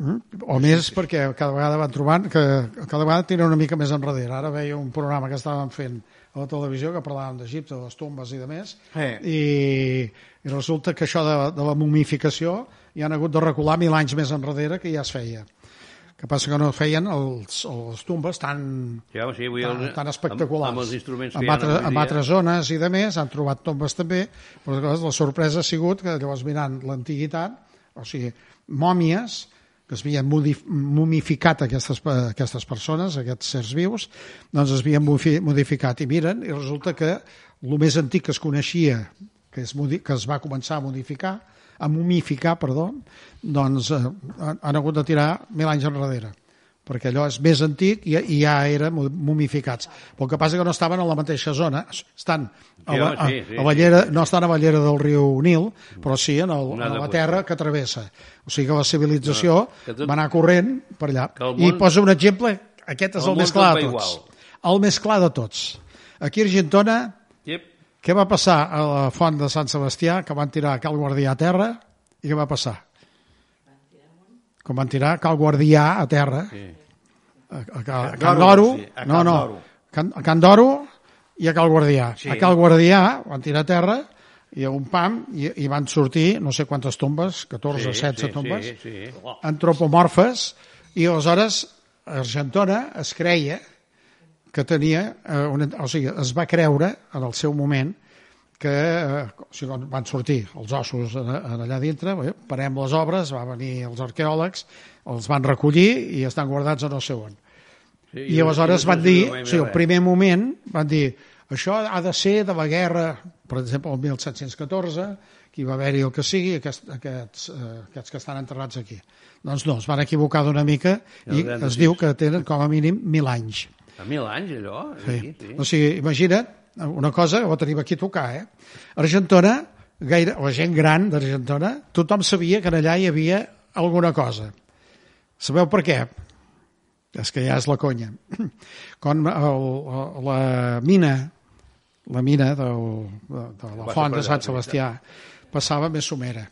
O més perquè cada vegada van trobant que cada vegada tenen una mica més enrere. Ara veia un programa que estàvem fent a la televisió que parlàvem d'Egipte, de les tombes i de més, Eh. i, i resulta que això de, de la momificació hi han hagut de recular mil anys més enrere que ja es feia. que passa que no feien els, les tombes tan, Ja, sí, vull, tan, dir, tan espectaculars. Amb, amb els instruments que ha altre, avui dia. altres zones i de més, han trobat tombes també, però la sorpresa ha sigut que llavors mirant l'antiguitat, o sigui, mòmies, que es havien modif- mumificat aquestes, aquestes persones, aquests sers vius, doncs es modificat. I miren, i resulta que el més antic que es coneixia, que es, que es va començar a modificar, a mumificar, perdó, doncs eh, han hagut de tirar mil anys enrere perquè allò és més antic i, i ja eren mu- mumificats. Però el que passa que no estaven a la mateixa zona, estan a la, a, a la llera, no estan a la llera del riu Nil, però sí en, el, en la terra que travessa. O sigui que la civilització va anar corrent per allà. El I món- posa un exemple, aquest és el el, món més clar de tots. igual. El més clar de tots. Aquí a Argentona, Yep. què va passar a la font de Sant Sebastià, que van tirar Cal Guardià a terra, i què va passar? Com van tirar Cal Guardià a terra, Sí. a, a, a, a Can Doro, sí, a no, Can no. Can, a Can Doro i a Cal Guardià. Sí. A Cal Guardià van tirar a terra i a un pam i, i van sortir no sé quantes tombes, 14 o 16 sí, tombes, Sí, sí. antropomorfes, i aleshores Argentona es creia que tenia, eh, una, o sigui, es va creure en el seu moment que eh, o sigui, van sortir els ossos en, en allà dintre, bé, parem les obres, va venir els arqueòlegs, els van recollir i estan guardats a no sé on. sí I aleshores no van dir, o sigui, el primer moment van dir això ha de ser de la guerra, per exemple, el 1714, que hi va haver-hi el que sigui, aquests, aquests, eh, aquests que estan enterrats aquí. Doncs no, es van equivocar d'una mica i es diu que tenen com a mínim mil anys. A mil anys, allò? Sí. Sí, sí. O sigui, imagina't una cosa, ho tenim aquí a tocar, eh? Argentona, gaire, la gent gran d'Argentona, tothom sabia que allà hi havia alguna cosa. Sabeu per què? És que ja és la conya. Quan el, la mina, la mina del, de, de la font de Sant Sebastià passava més somera.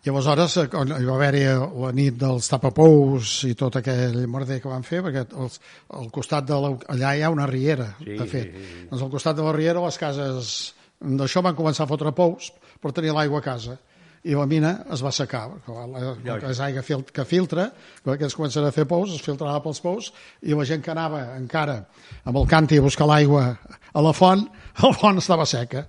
I aleshores, eh, hi va haver-hi la nit dels tapapous i tot aquell merder que van fer, perquè els, al costat de la, allà hi ha una riera, Sí, de fet. sí, sí. Doncs al costat de la riera les cases d'això van començar a fotre pous per tenir l'aigua a casa i la mina es va secar, que és aigua fil- que filtra, quan aquests comencen a fer pous, es filtrava pels pous, i la gent que anava encara amb el canti a buscar l'aigua a la font, la font estava seca.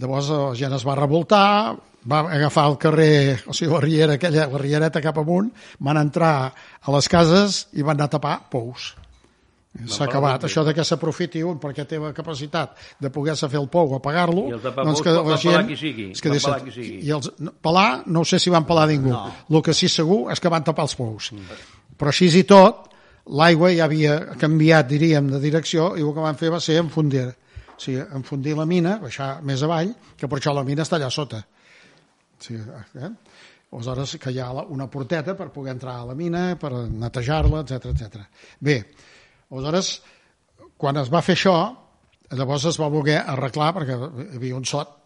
Llavors la gent es va revoltar, va agafar el carrer, o sigui, la riera, aquella, la riereta cap amunt, van entrar a les cases i van anar a tapar pous. S'ha acabat. Això de que s'aprofiti un perquè té la capacitat de poder-se fer el pou o pagar-lo... Sigui, És que van deixa, pelar qui sigui. I els, no, pelar, no sé si van pelar ningú. No. El que sí segur és que van tapar els pous. Però així i tot, l'aigua ja havia canviat, diríem, de direcció i el que van fer va ser enfundir. Sigui, enfundir la mina, baixar més avall, que per això la mina està allà sota. Sigui, eh? Aleshores, que hi ha una porteta per poder entrar a la mina, per netejar-la, etc etc. Bé, aleshores, quan es va fer això, llavors es va voler arreglar, perquè hi havia un sot,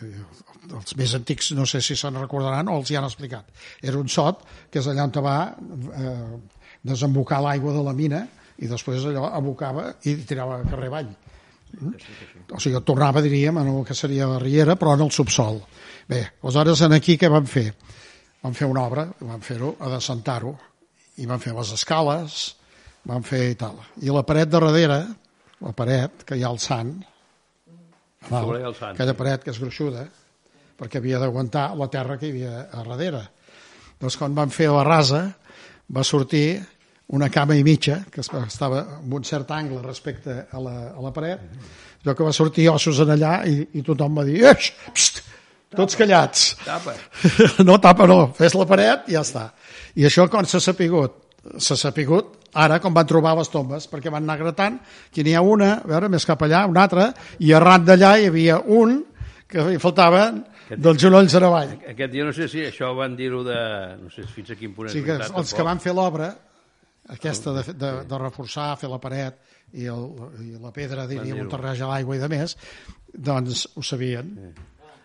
els més antics no sé si se'n recordaran o els hi han explicat. Era un sot que és allà on va eh, desembocar l'aigua de la mina i després allò abocava i tirava carrer avall. O sigui, tornava, diríem, en el que seria la riera, però en el subsol. Bé, aleshores, en aquí què van fer? Van fer una obra, van fer-ho, a descentar-ho, i van fer les escales, van fer i tal. I la paret de darrere, la paret, que hi ha el sant, sant, aquella paret que és gruixuda, perquè havia d'aguantar la terra que hi havia a darrere. Doncs quan van fer la rasa, va sortir una cama i mitja, que estava en un cert angle respecte a la, a la paret, allò que va sortir ossos en allà i, i tothom va dir, Eix, pst, tots callats. Tapa. No tapa, no, fes la paret i ja està. I això quan s'ha sapigut? S'ha sapigut ara, com van trobar les tombes, perquè van anar gratant, que n'hi ha una, a veure, més cap allà, una altra, i arran d'allà hi havia un que hi faltaven dels genolls en avall. Aquest dia no sé si això van dir-ho de... No sé fins a quin punt O és sigui que veritat, els que tampoc. van fer l'obra, aquesta de, de, de reforçar, fer la paret i, el, i la pedra, dir-ho. un terreny a l'aigua i de més, doncs ho sabien,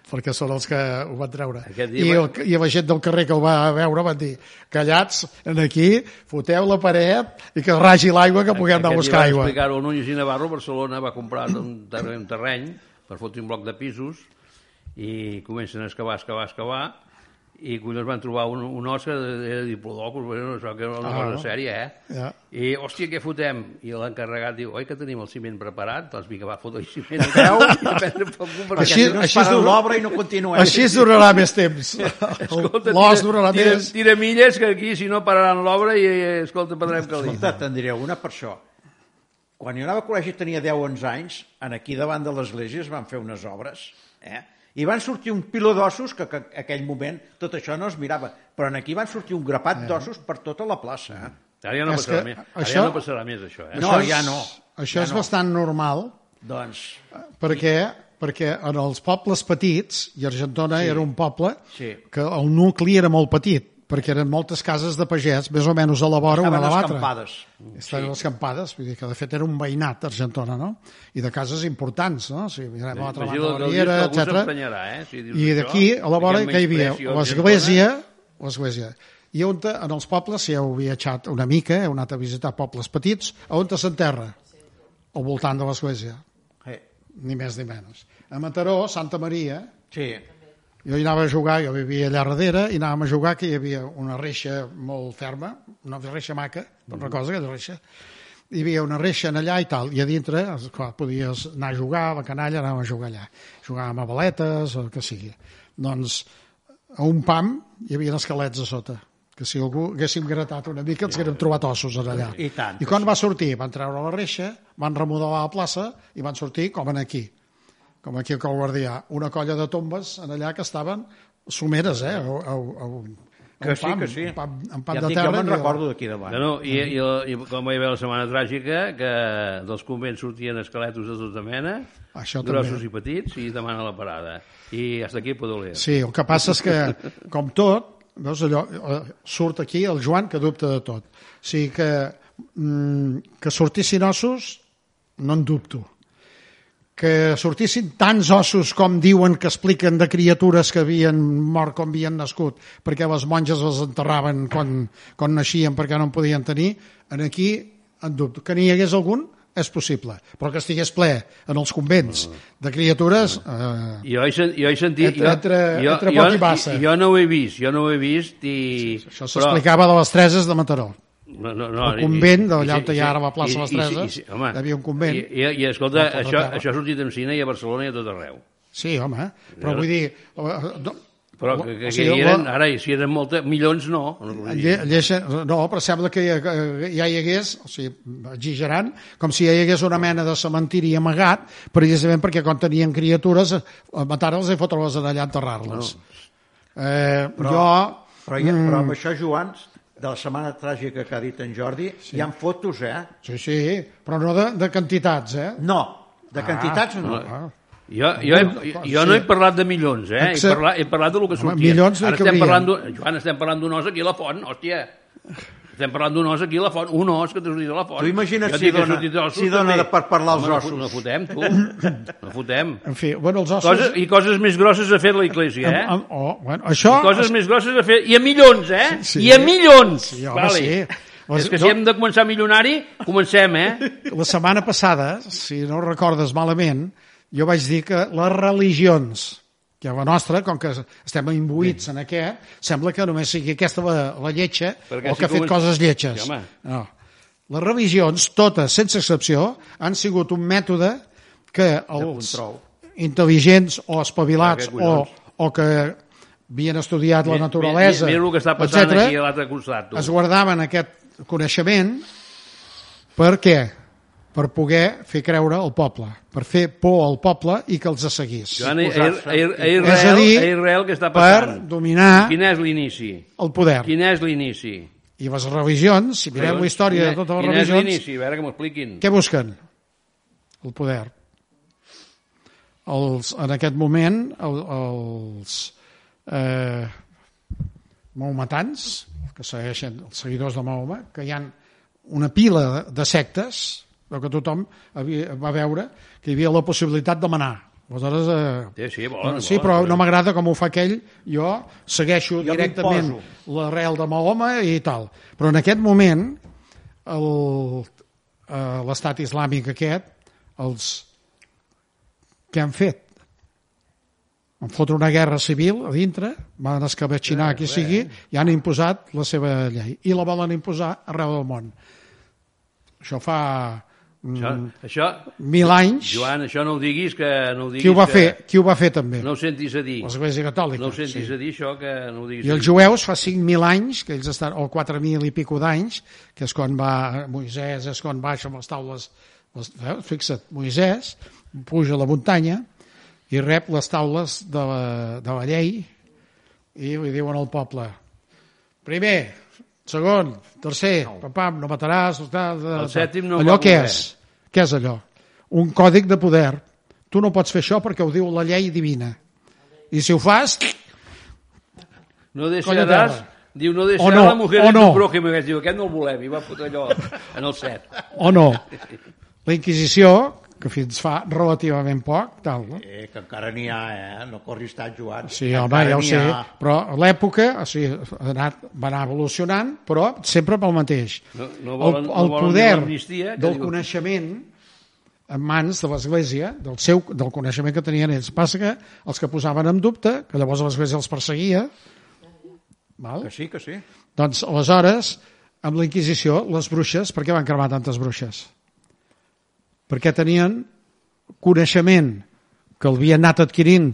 perquè són els que ho van treure. Aquest dia I, va- el, I la gent del carrer que el va veure van dir, callats, en aquí, foteu la paret i que ragi l'aigua que puguem anar a Aquest dia buscar aigua. explicar-ho Núñez i Navarro, Barcelona va comprar un terreny, un terreny per fotre un bloc de pisos i comencen a excavar, excavar, excavar i collons van trobar un, un os que era diplodocus, bueno, això que era una Ah. cosa sèria, eh? Ja. I, hòstia, què fotem? I l'encarregat diu, oi que tenim el ciment preparat? Doncs vinga, va, fotre el ciment a peu i a prendre pel cul perquè Així- Si no es així para dura- l'obra i no continuem. Així es durarà més temps. Escolta, L'os tira- durarà tira, més. Tira milles, que aquí, si no, pararan l'obra i, eh, escolta, prendrem calent. Escolta, te'n diré una per això. Quan jo anava al col·legi tenia 10 o 11 anys, en aquí davant de l'església es van fer unes obres, eh? I van sortir un piló d'ossos que, que en aquell moment tot això no es mirava, però en aquí van sortir un grapat d'ossos per tota la plaça. Eh? Ara ja no És passarà que més. Ara això- ja no passarà més, això, eh? No, Això és- ja no. Això Ja és no. bastant normal, Doncs, perquè, perquè en els pobles petits, i Argentona Sí. era un poble Sí. que el nucli era molt petit, perquè eren moltes cases de pagès, més o menys a la vora una estaven a l'altra. escampades. Estaven escampades, vull dir que de fet era un veïnat Argentona, no? I de cases importants, no? O sigui, mirem a l'altra banda de la que riera, etc. eh? Si I d'aquí, a la vora, que hi havia l'església, l'església, i on en els pobles, si heu viatjat una mica, heu anat a visitar pobles petits, a on te s'enterra? Al voltant de l'església, Eh, ni més ni menys. A Mataró, Santa Maria, sí, jo hi anava a jugar, jo vivia allà darrere, i anàvem a jugar que hi havia una reixa molt ferma, una reixa maca, per una cosa, aquella reixa, hi havia una reixa en allà i tal, i a dintre, clar, podies anar a jugar, a la canalla, anàvem a jugar allà. Jugàvem a baletes, o el que sigui. Doncs, a un pam hi havia esquelets a sota, que si algú haguéssim gratat una mica ens haguérem trobat ossos allà. I tant, I quan va sortir, van treure la reixa, van remodelar la plaça i van sortir com en aquí, com aquí al Col Guardià, una colla de tombes en allà que estaven someres, eh? A, a, a, un- a Que un sí, pam, que sí. Un pam, un pam ja de dic, terra. jo me'n recordo d'aquí davant. No, no, i, i, i, com hi havia la setmana tràgica, que dels convents sortien esqueletos de tota mena, Això grossos també. i petits, i demana la parada. I hasta aquí puedo leer. Sí, el que passa és que, com tot, veus allò, eh, surt aquí el Joan que dubta de tot. O sigui que, mm, que sortissin ossos, no en dubto. Que sortissin tants ossos com diuen que expliquen de criatures que havien mort com havien nascut, perquè les monges les enterraven quan, quan naixien perquè no en podien tenir, en aquí en dubto. Que n'hi hagués algun és possible, però que estigués ple en els convents de criatures... Eh, Jo he, jo he sentit... Entre- jo, entre- jo, entre jo, massa. Jo, no ho he vist, jo no ho he vist i... Això s'explicava de les Treses de Mataró. No, no, no, El convent, i- d'allà on hi ha ara la plaça Les i- i- Treses, i- home, hi havia un convent. I, i, i escolta, això, Terra. això ha sortit en cine i a Barcelona i a tot arreu. Sí, home, però vull dir... eh, No, Però que, que, o sigui, hi eren, ara, i si eren molta, milions, no. no vull dir. lle- lleixa- no, però sembla que ja, ja hi hagués, o sigui, exagerant, com si ja hi hagués una mena de cementiri amagat, precisament perquè quan tenien criatures, eh, matar-les i fotre-les allà a enterrar-les. Eh, Però- jo... Però, ja, però amb això, Joan, de la setmana tràgica que ha dit en Jordi, sí. hi ha fotos, eh? Sí, sí, però no de, de quantitats, eh? No, de quantitats no. Ah, Jo, jo, he, jo no he parlat de milions, eh? He parlat, he parlat de lo que Home, sortia. milions no hi Ara estem parlant. Joan, estem parlant d'un os aquí a la font, hòstia. Estem parlant d'un os aquí a la font, un os que t'ha sortit a la font. Tu imagina't Jo si dona- ossos, si dona també. de per parlar els Home, ossos. No, no fotem, tu. No fotem. En fi, bueno, els ossos... Coses, I coses més grosses ha fet la Iglésia, eh? Amb, amb, oh, bueno, això... Coses més grosses ha fet... I a milions, eh? Sí. I a milions! Sí, home, sí. És que si hem de començar milionari, comencem, eh? La setmana passada, si no recordes malament, jo vaig dir que les religions, que la nostra, com que estem imbuïts en aquest, sembla que només sigui aquesta la, la lletja Perquè o que ha fet comen- coses lletges. Sí, home. no. Les religions, totes, sense excepció, han sigut un mètode que els intel·ligents o espavilats Ah, o, o que havien estudiat la Mira- naturalesa, Mira, mira el que està passant etcètera, aquí a l'altre costat, tu. es guardaven aquest coneixement per què? Per poder fer creure al poble, per fer por al poble i que els seguís. Joan, a, a, posar-se. a, a, És a Israel, dir, a Israel què està per passant? dominar Quin és l'inici? el poder. Quin és l'inici? I les religions, si mirem la història de totes les Quin és religions, l'inici? A veure que m'ho expliquin. què busquen? El poder. Els, en aquest moment, el, els eh, maometans, que segueixen els seguidors de Mahoma, que hi ha una pila de sectes, però que tothom havia, va veure que hi havia la possibilitat de manar. Aleshores, eh, Sí, sí, volen, sí, volen, però volen. no m'agrada com ho fa aquell, jo segueixo Jo directament l'arrel de Mahoma i tal. Però en aquest moment, el- eh, l'estat islàmic aquest, els que han fet? Han fotre una guerra civil a dintre, van escabetxinar qui sigui, i han imposat la seva llei. I la volen imposar arreu del món. Això fa Això, mm, això, mil anys. Joan, això no ho diguis, que no ho diguis Qui ho va que... fer? Qui ho va fer també? No ho sentis a dir. L'Església Catòlica. No ho sentis sí. a dir, això, que no ho diguis I els jueus fa 5.000 anys, que ells estan, o 4.000 i pico d'anys, que és quan va Moisès, és quan baixa amb les taules, les, eh, fixa't, Moisès puja a la muntanya i rep les taules de la, de la llei i li diuen al poble primer, segon, tercer, pam, pam, no mataràs, tal, tal, El sèptim no allò què és? Què és allò? Un còdic de poder. Tu no pots fer això perquè ho diu la llei divina. I si ho fas, No deixaràs... Diu, no O deixaràs no, la mujer o no. I vaig dir, aquest no el volem. I va fotre allò en el set. o no. La Inquisició, que fins fa relativament poc, tal, no? Eh, que encara n'hi ha, eh? No corris tant, Joan. Sí, home, ja ho sé, ha. però a l'època o sigui, ha anat, va anar evolucionant, però sempre pel mateix. No- no volen- el, no el volen poder del diu- coneixement en mans de l'Església, del, seu, del coneixement que tenien ells. Passa que els que posaven en dubte, que llavors l'Església els perseguia, val? Que sí, que sí. doncs aleshores, amb la Inquisició, les bruixes, per què van cremar tantes bruixes? Perquè tenien coneixement que l'havien anat adquirint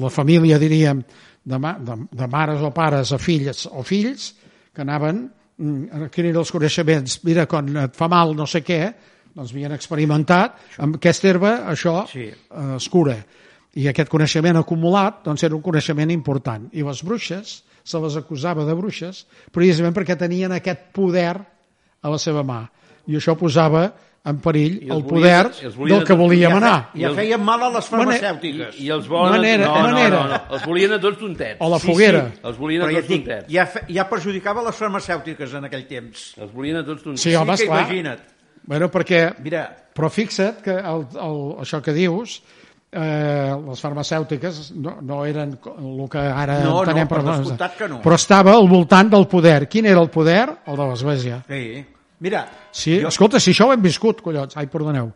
la família, diríem, de, ma, de, de mares o pares a filles o fills, que anaven, mm, eren els coneixements, mira, quan et fa mal no sé què, doncs havien experimentat, amb aquesta herba això Sí. eh, es cura. I aquest coneixement acumulat doncs era un coneixement important. I les bruixes, se les acusava de bruixes precisament perquè tenien aquest poder a la seva mà. I això posava en perill I el volien- poder volien del que volíem ja, anar. ja feien mal a les farmacèutiques. I, I els volen... Manera- no, no, manera. No, no, els volien a tots tontets. O la Sí, foguera. sí. Els volien a Però ja, tots dic, tontets. ja, fe, ja perjudicava les farmacèutiques en aquell temps. Els volien a tots tontets. Sí, home, que esclar. imagina't. Bueno, perquè, Mira, però fixa't que el, el, això que dius, eh, les farmacèutiques no, no eren el que ara No, no, entenem per les- descomptat que no. però estava al voltant del poder. Quin era el poder? El de l'Església. sí. Mira, Sí, jo, escolta, si això ho hem viscut, collons, ai, perdoneu.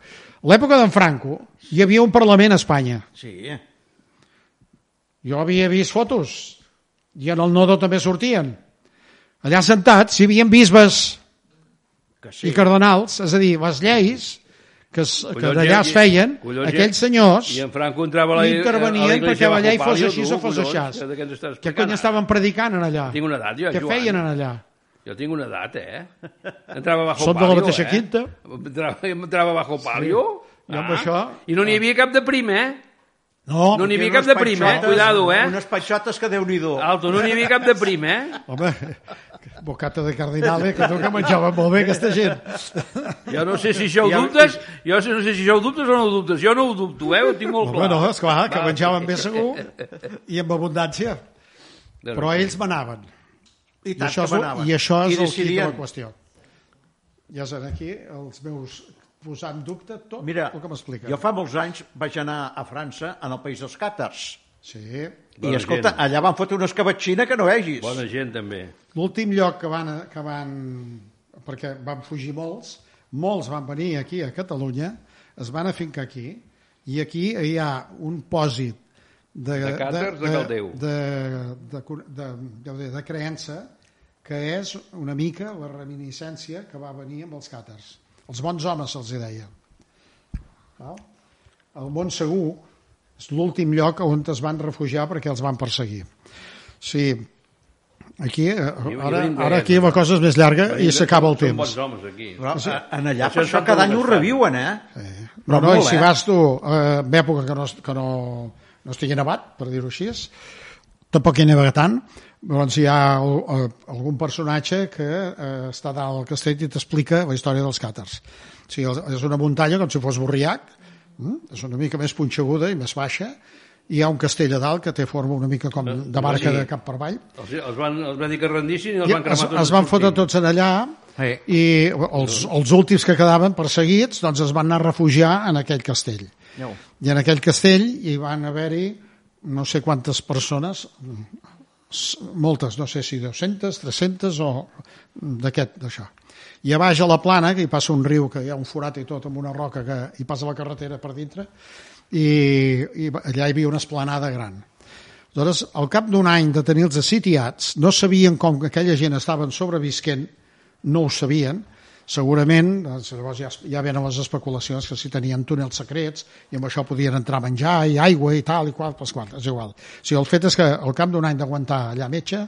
L'època d'en Franco hi havia un Parlament a Espanya. sí, Jo havia vist fotos i en el nodo també sortien. Allà sentats hi havia bisbes que sí. i cardenals, és a dir, les lleis que, es, que Collons, d'allà i- es feien, collons, aquells senyors I en Franco entrava la, intervenien a perquè la llei fos així o fos així. que cony estaven predicant en allà? Tinc una edat, jo, Què Joan. feien en allà? Jo tinc una edat, eh? Entrava bajo Som de la palio, mateixa eh? quinta. Entrava, entrava bajo palio. I amb això- I no n'hi havia cap de prim, eh? No, No n'hi havia cap de prim, eh? Cuidado, eh? Unes patxotes que déu-n'hi-do. Alto, no n'hi havia cap de prim, eh? home, bocata de cardinale, que tu que menjaven molt bé aquesta gent. Jo no sé si això ho dubtes, jo no sé si això ho dubtes o no ho dubtes. Jo no ho dubto, eh? Ho tinc molt Home, clar. no, esclar, que menjaven bé segur i amb abundància. Però ells manaven. I I això, que és, el-. I això és I el quid de la decidien. qüestió. Ja és aquí els meus posar en dubte tot Mira, el que m'explica. jo fa molts anys vaig anar a França, en el país dels càtars. Sí. Bona I escolta, gent. allà van fotre una escabatxina que no vegis. Bona gent, també. L'últim lloc que van, que van... perquè van fugir molts, molts van venir aquí a Catalunya, es van afincar aquí, i aquí hi ha un pòsit de, De càtars de Caldeu. de, de, de, de, de, de creença que és una mica la reminiscència que va venir amb els càtars. Els bons homes se'ls deia. Val? El món segur és l'últim lloc on es van refugiar perquè els van perseguir. Sí, aquí, eh, ara, ara aquí la cosa és més llarga i s'acaba el Són temps. bons homes, aquí. Però Sí. a- en allà, Això per això cada any ho reviuen, eh? No, Però no, i si eh? vas tu eh, en època que no, que no, no estigui nevat, per dir-ho així, tampoc hi neva tant, doncs hi ha al- algun personatge que eh, està dalt al castell i t'explica la història dels càtars. O sigui, és una muntanya com si fos Borriac, mm? és una mica més punxeguda i més baixa, i hi ha un castell a dalt que té forma una mica com de barca de cap per avall, Els, els, van, els van dir que rendissin i els i van es, cremar tots. es van fotre tots en allà Sí. i els, els últims que quedaven perseguits doncs es van anar a refugiar en aquell castell No. i en aquell castell hi van haver-hi no sé quantes persones moltes, no sé si 200, 300 o d'aquest, d'això. I a baix a la plana, que hi passa un riu que hi ha un forat i tot amb una roca que hi passa la carretera per dintre i, i allà hi havia una esplanada gran. Aleshores, al cap d'un any de tenir-los assitiats, no sabien com que aquella gent estaven sobrevisquent, no ho sabien, segurament, doncs, llavors ja, ja venen les especulacions que si tenien túnels secrets i amb això podien entrar a menjar i aigua i tal i qual, pues, qual és igual. O sigui, el fet és que al cap d'un any d'aguantar allà metge,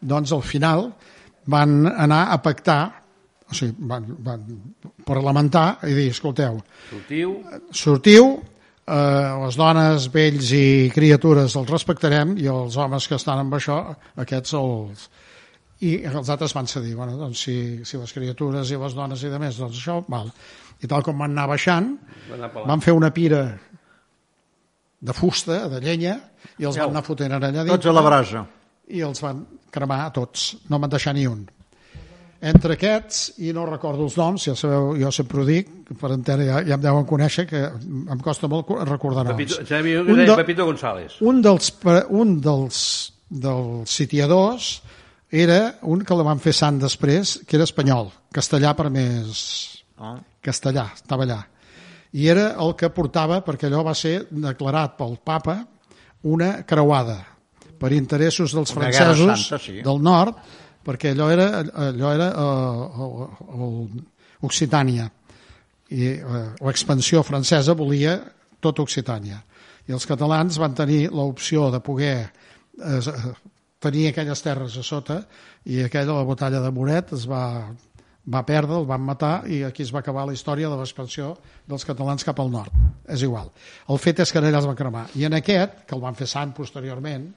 doncs al final van anar a pactar, o sigui, van, van parlamentar i dir, escolteu, Sortiu, sortiu, eh, les dones, vells i criatures els respectarem i els homes que estan amb això, aquests els... I els altres van cedir, bueno, doncs si, si les criatures i les dones i de més, doncs això, val. I tal com van anar baixant, van anar van fer una pira de fusta, de llenya, i els Jau. van anar fotent allà dintre Tots a la brasa. i els van cremar a tots, no van deixar ni un. Entre aquests, i no recordo els noms, ja sabeu, jo sempre ho dic, per entendre ja, ja em deuen conèixer, que em costa molt co- recordar noms. Pepito, sabia Un de- Pepito González. Un dels, un dels, dels sitiadors era un que la van fer sant després, que era espanyol, castellà per més... Oh. castellà, estava allà. I era el que portava, perquè allò va ser declarat pel papa una creuada per interessos dels Una francesos santa, sí. del nord, perquè allò era, allò era uh, uh, Occitània i uh, l'expansió francesa volia tot Occitània i els catalans van tenir l'opció de poder eh, tenia aquelles terres a sota i aquella, la batalla de Moret, es va, va perdre, el van matar i aquí es va acabar la història de l'expansió dels catalans cap al nord. És igual. El fet és que allà es va cremar. I en aquest, que el van fer sant posteriorment,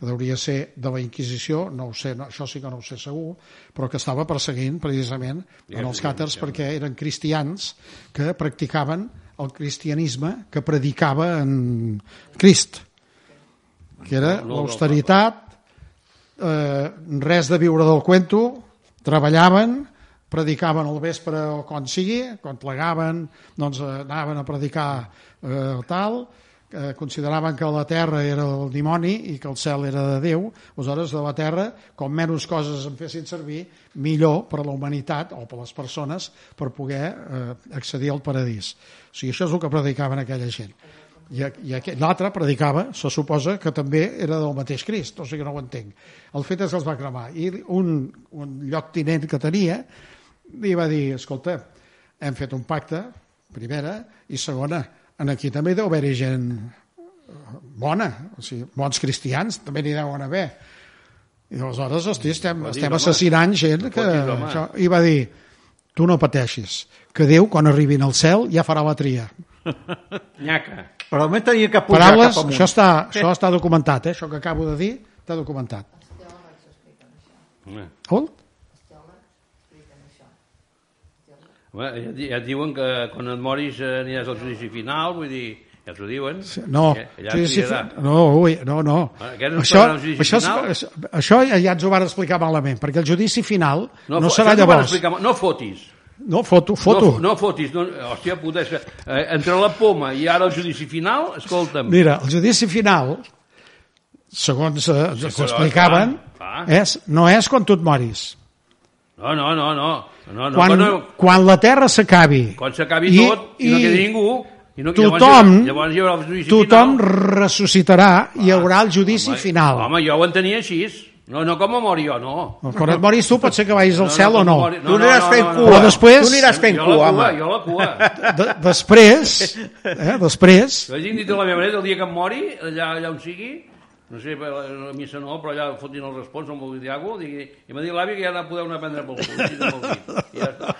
que hauria ser de la Inquisició, no ho sé, no, això sí que no ho sé segur, però que estava perseguint precisament en els càters perquè eren cristians que practicaven el cristianisme que predicava en Crist, que era l'austeritat, eh, res de viure del cuento, treballaven, predicaven al vespre o quan sigui, quan plegaven, doncs eh, anaven a predicar eh, tal, eh, consideraven que la terra era el dimoni i que el cel era de Déu, aleshores de la terra, com menys coses en fessin servir, millor per a la humanitat o per a les persones per poder eh, accedir al paradís. O sigui, això és el que predicaven aquella gent. I, i l'altre predicava, se suposa que també era del mateix Crist, o sigui que no ho entenc. El fet és que els va cremar. I un, un lloc tinent que tenia li va dir, escolta, hem fet un pacte, primera, i segona, en aquí també deu haver-hi gent bona, o sigui, bons cristians, també n'hi deuen haver. I aleshores, hosti, estem, dir, estem assassinant gent que... Dir. Això, I va dir, tu no pateixis, que Déu, quan arribin al cel, ja farà la tria. Nyaca. Però almenys tenia que pujar Paraules, cap amunt. això està, això està documentat, eh? això que acabo de dir, està documentat. Home, Hol? home, ja, di- ja et diuen que quan et moris eh, aniràs al judici final, vull dir, ja t'ho diuen. No, Eh, allà sí, sí, no, ui, no, no. Ah, aquest no Això, serà el judici això, final? és- això ja, ja ens ho van explicar malament, perquè el judici final no, fo- serà això llavors. explicar- no fotis. No, foto, foto. No, no fotis. No, hòstia puta, és que, eh, entre la poma i ara el judici final, escolta'm, Mira, el judici final, segons eh, Sí, clar, clar. és, no és quan tu et moris. no, no, no, no, no, no, quan, no, quan la terra s'acabi quan s'acabi tot i, no quedi ningú, i no, tothom, llavors, llavors hi haurà el judici tothom final. ressuscitarà i hi haurà el judici final. Home, jo ho entenia així. No, no com a mori jo, no. Quan et moris tu pot ser que vagis al No, cel no, o no. mori- Tu aniràs fent cua. Però després- Tu aniràs fent jo cua, home. cua, jo la cua. De, després, eh, després, Jo he dit a la meva manera, el dia que em mori, allà, allà on sigui, no sé, a la missa no, però allà fotin el respons, dir alguna cosa, digui, i m'ha dit l'avi que ja no podeu anar a prendre pel cul. I ja està.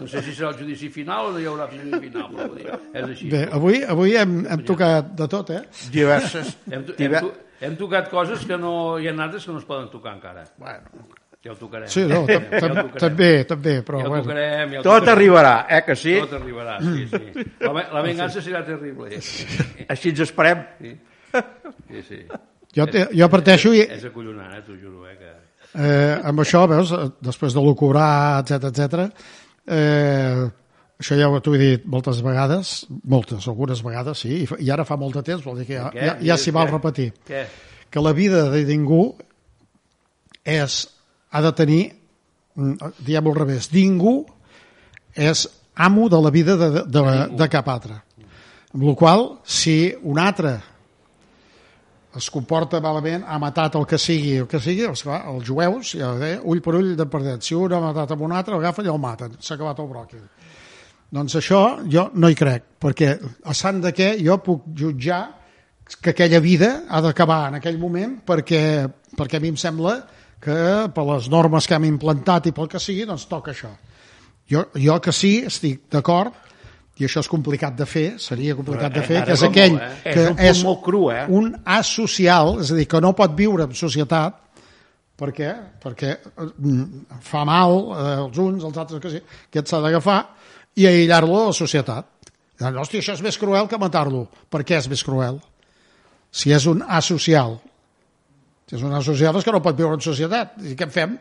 No sé si serà el judici final o no hi haurà judici final, però vull dir, és així. bé, avui, avui hem, hem tocat de tot, eh? Diverses. Hem, to- hem, to- hem tocat coses que no... Hi ha altres que no es poden tocar encara. bueno, Ja ho tocarem. Sí, no, ja, tocarem. també, també, però Ja ho bueno. tocarem. Ja ho tot arribarà, eh, que sí? Tot arribarà, sí, sí. La, la vengança serà terrible. Així ens esperem. Sí, sí. sí. Jo, te, jo parteixo i És acollonant, eh, t'ho juro, eh, que... eh, amb això, veus, eh, després de lo cobrar, etc etc. eh, això ja t'ho he dit moltes vegades, moltes, algunes vegades, sí, i, i ara fa molt de temps, vol dir que ja, ja, ja s'hi val repetir. Què? que la vida de ningú és, ha de tenir, mm, diguem al revés, ningú és amo de la vida de, de, de, de cap altre. Amb la qual si un altre es comporta malament, ha matat el que sigui, el que sigui, els, clar, els jueus, ja deia, ull per ull de perdet. Si un ha matat amb un altre, l'agafen i el maten. S'ha acabat el bròquil. Doncs això jo no hi crec, perquè a sant de què jo puc jutjar que aquella vida ha d'acabar en aquell moment perquè, perquè a mi em sembla que per les normes que hem implantat i pel que sigui, doncs toca això. Jo, jo que sí, estic d'acord, i això és complicat de fer, seria complicat de fer, que és aquell eh? que És un cru, eh? un asocial, és a dir, que no pot viure en societat, per què? Perquè mm, fa mal eh, els uns, els altres, que sí, aquest s'ha d'agafar i aïllar-lo a la societat. Hòstia, això és més cruel que matar-lo. Per què és més cruel? Si és un asocial. Si és un asocial és que no pot viure en societat. I què en fem?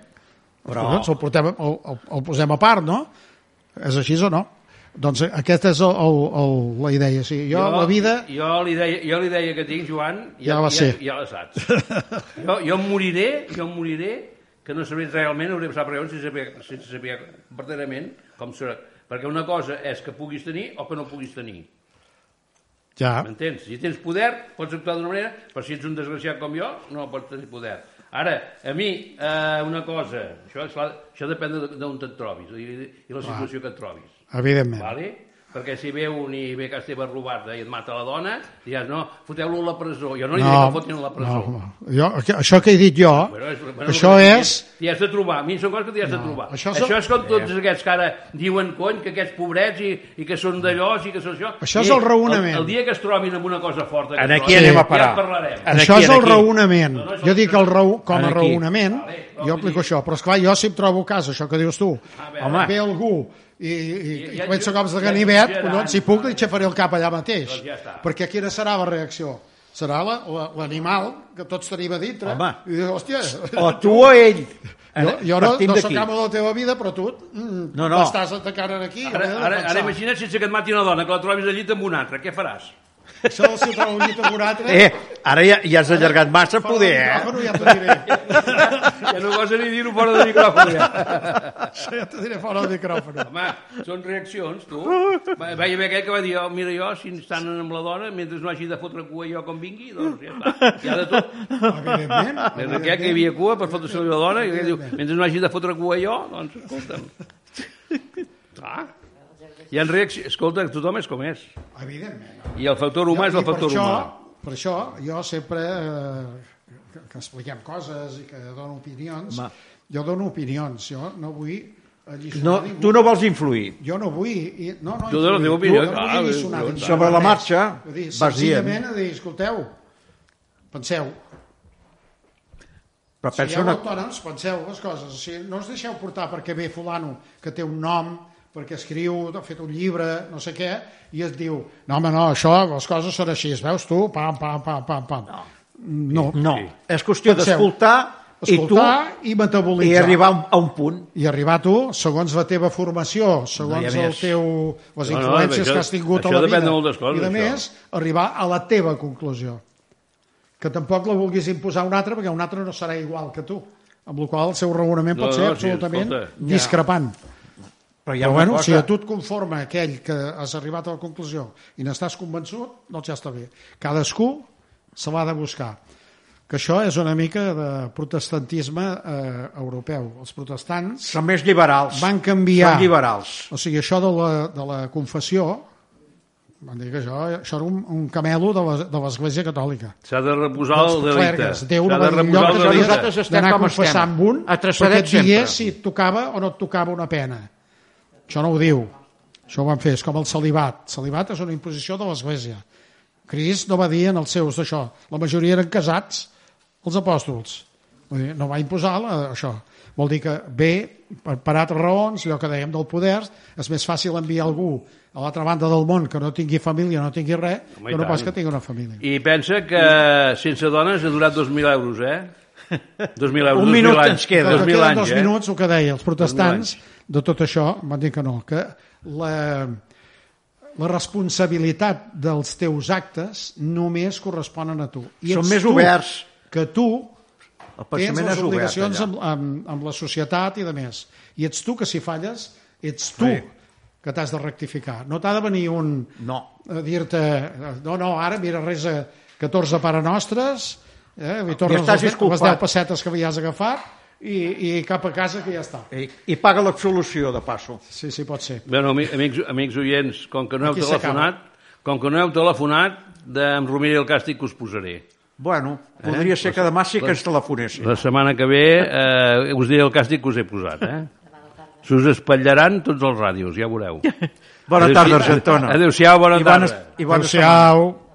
Però- el, portem, el, el, el posem a part, no? És així o no? Doncs aquesta és el, el, el, la idea. Sí, jo, jo, la vida... Jo li deia, jo li deia que tinc, Joan, Ja va ser. Ja, ja la saps. jo, jo em moriré, jo em moriré, que no sabré realment, hauré passat per allà sense saber, sense saber verdaderament com serà. Perquè una cosa és que puguis tenir o que no puguis tenir. Ja, M'entens? Si tens poder, pots actuar d'una manera, però si ets un desgraciat com jo, no pots tenir poder. Ara, a mi, eh, una cosa, això, és clar, això depèn de- d'on te't trobis i, i la situació que et trobis. Evidentment. Vale? perquè si ve un i ve teva a robar-te i et mata la dona, digues, no, foteu-lo a la presó. Jo no li diré que fotin a la presó. no, jo, això que he dit jo, Bueno, és, bueno, això és... T'hi has de trobar. A mi són coses que t'hi has de trobar. això Això, és- és com tots aquests que ara diuen, cony, que aquests pobrets i, i que són d'allò i que són això. Això és I el raonament. El, el dia que es trobin amb una cosa forta... Que En aquí trobin, anem a Ja parar. en parlarem. En això aquí, és el aquí. raonament. No, no, jo dic el raó, com a raonament, Vale, jo aplico dir- això. Però esclar, jo si em trobo a casa, això que dius tu, A veure. Home. ve algú i, i, i Ja- comença ja- cops de ja ganivet, exagerant. collons, si puc li xafaré el cap allà mateix. Doncs ja està. Perquè quina serà la reacció? Serà la- la- l'animal que tots tenim a dintre. Home. I dius, hòstia, O tu o ell. jo, jo no, no sóc amo de la teva vida, però tu mm, No, no. m'estàs atacant aquí. Ara, de ara, ara defensar. imagina't sense que et mati una dona, que la trobis al llit amb un altre. Què faràs? Això del si trobo un llit amb un altre... Eh, ara ja, ja has allargat massa, fora poder, del eh? micròfon Ja t'ho diré. Ja no gosa ni dir-ho fora de micròfon, ja. Això ja t'ho diré fora del micròfon. Home, són reaccions, tu. Va, va haver aquell que va dir, oh, mira jo, si estan amb la dona, mentre no hagi de fotre cua jo com vingui, doncs ja està. Hi ha de tot. Evidentment. Des d'aquell que hi havia cua per fotre-se la dona, i aquell diu, mentre no hagi de fotre cua jo, doncs escolta'm. Clar. Hi ha reaccions... Escolta, tothom és com és. Evidentment. I el factor humà és el per factor això, humà. Per això jo sempre eh, que, que expliquem coses i que dono opinions, Home. jo dono opinions, jo no vull No, ningú. tu no vols influir. Jo no vull... No, no, Tu dones la teva opinió, Jo no clar, jo- ningú. Sobre la marxa, Vull dir, vas dient. senzillament a dir, escolteu, penseu, Però si pensa sigueu una... autònoms, penseu les coses. O sigui, no us deixeu portar perquè ve fulano que té un nom, perquè escriu, ha fet un llibre, no sé què, i es diu, no home, no, això, les coses són així, veus tu? Pam, pam, pam, pam, pam. No. no. No, és qüestió d'escoltar i tu Escoltar i, metabolitzar. i arribar a un, punt. I arribar tu, segons la teva formació, segons No el teu, les No, no, influències això- que has tingut això a la depèn vida. de moltes coses, I de això. més, arribar a la teva conclusió. Que tampoc la vulguis imposar a un altre, perquè un altre no serà igual que tu. Amb la qual el seu raonament No, pot ser no, sí, absolutament escolta. discrepant. Però hi ha Però bueno, cosa... si a tu et conforma aquell que has arribat a la conclusió i n'estàs convençut, doncs ja està bé. Cadascú se l'ha de buscar. Que això és una mica de protestantisme eh, europeu. Els protestants Són més liberals. van canviar... Són liberals. O sigui, això de la, de la confessió, van dir que això, això era un, un camelo de la- de l'Església Catòlica. S'ha de reposar el delicte. Déu S'ha no de va dir reposar lloc el que d'anar a com confessar estem. amb un A perquè et digués si et tocava o no et tocava una pena. Això no ho diu. Això ho van fer. És com el celibat. El celibat és una imposició de l'Església. Crist no va dir en els seus d'això. La majoria eren casats, els apòstols. Vull dir, no va imposar la, això. Vol dir que bé, per, per altres raons, allò que dèiem del poder, és més fàcil enviar algú a l'altra banda del món que no tingui família, no tingui res, Home, que no pas tant. que tingui una família. I pensa que sense dones ha durat 2.000 euros, eh? 2.000 euros, Un 2.000 minut anys. ens queda. que 2.000 queden anys, dos eh? minuts, el que deia, els protestants, 2000 de tot això, van dir que no, que la, la responsabilitat dels teus actes només corresponen a tu. I Són ets més tu oberts. Que tu El tens les és obert, obligacions allà. amb, amb, amb la societat i de més. I ets tu que si falles, ets tu Sí. que t'has de rectificar. No t'ha de venir un No. a dir-te, no, no, ara mira, resa 14 pare nostres, eh, li tornes estàs les, les disculpat. 10 pessetes que havies agafat i, i cap a casa que ja està. I, I paga l'absolució, de passo. Sí, sí, pot ser. Bueno, ami- amics, amics oients, com que no heu Aquí telefonat, com que no heu telefonat, de, em rumiré el càstig que us posaré. Bueno, podria ser que demà sí que ens telefonessin. La setmana que ve eh, us diré el càstig que us he posat, eh? Se us espatllaran tots els ràdios, ja veureu. Bona tarda, Argentona. Adéu-siau, bona I bones, tarda. i bona setmana. Adéu-siau.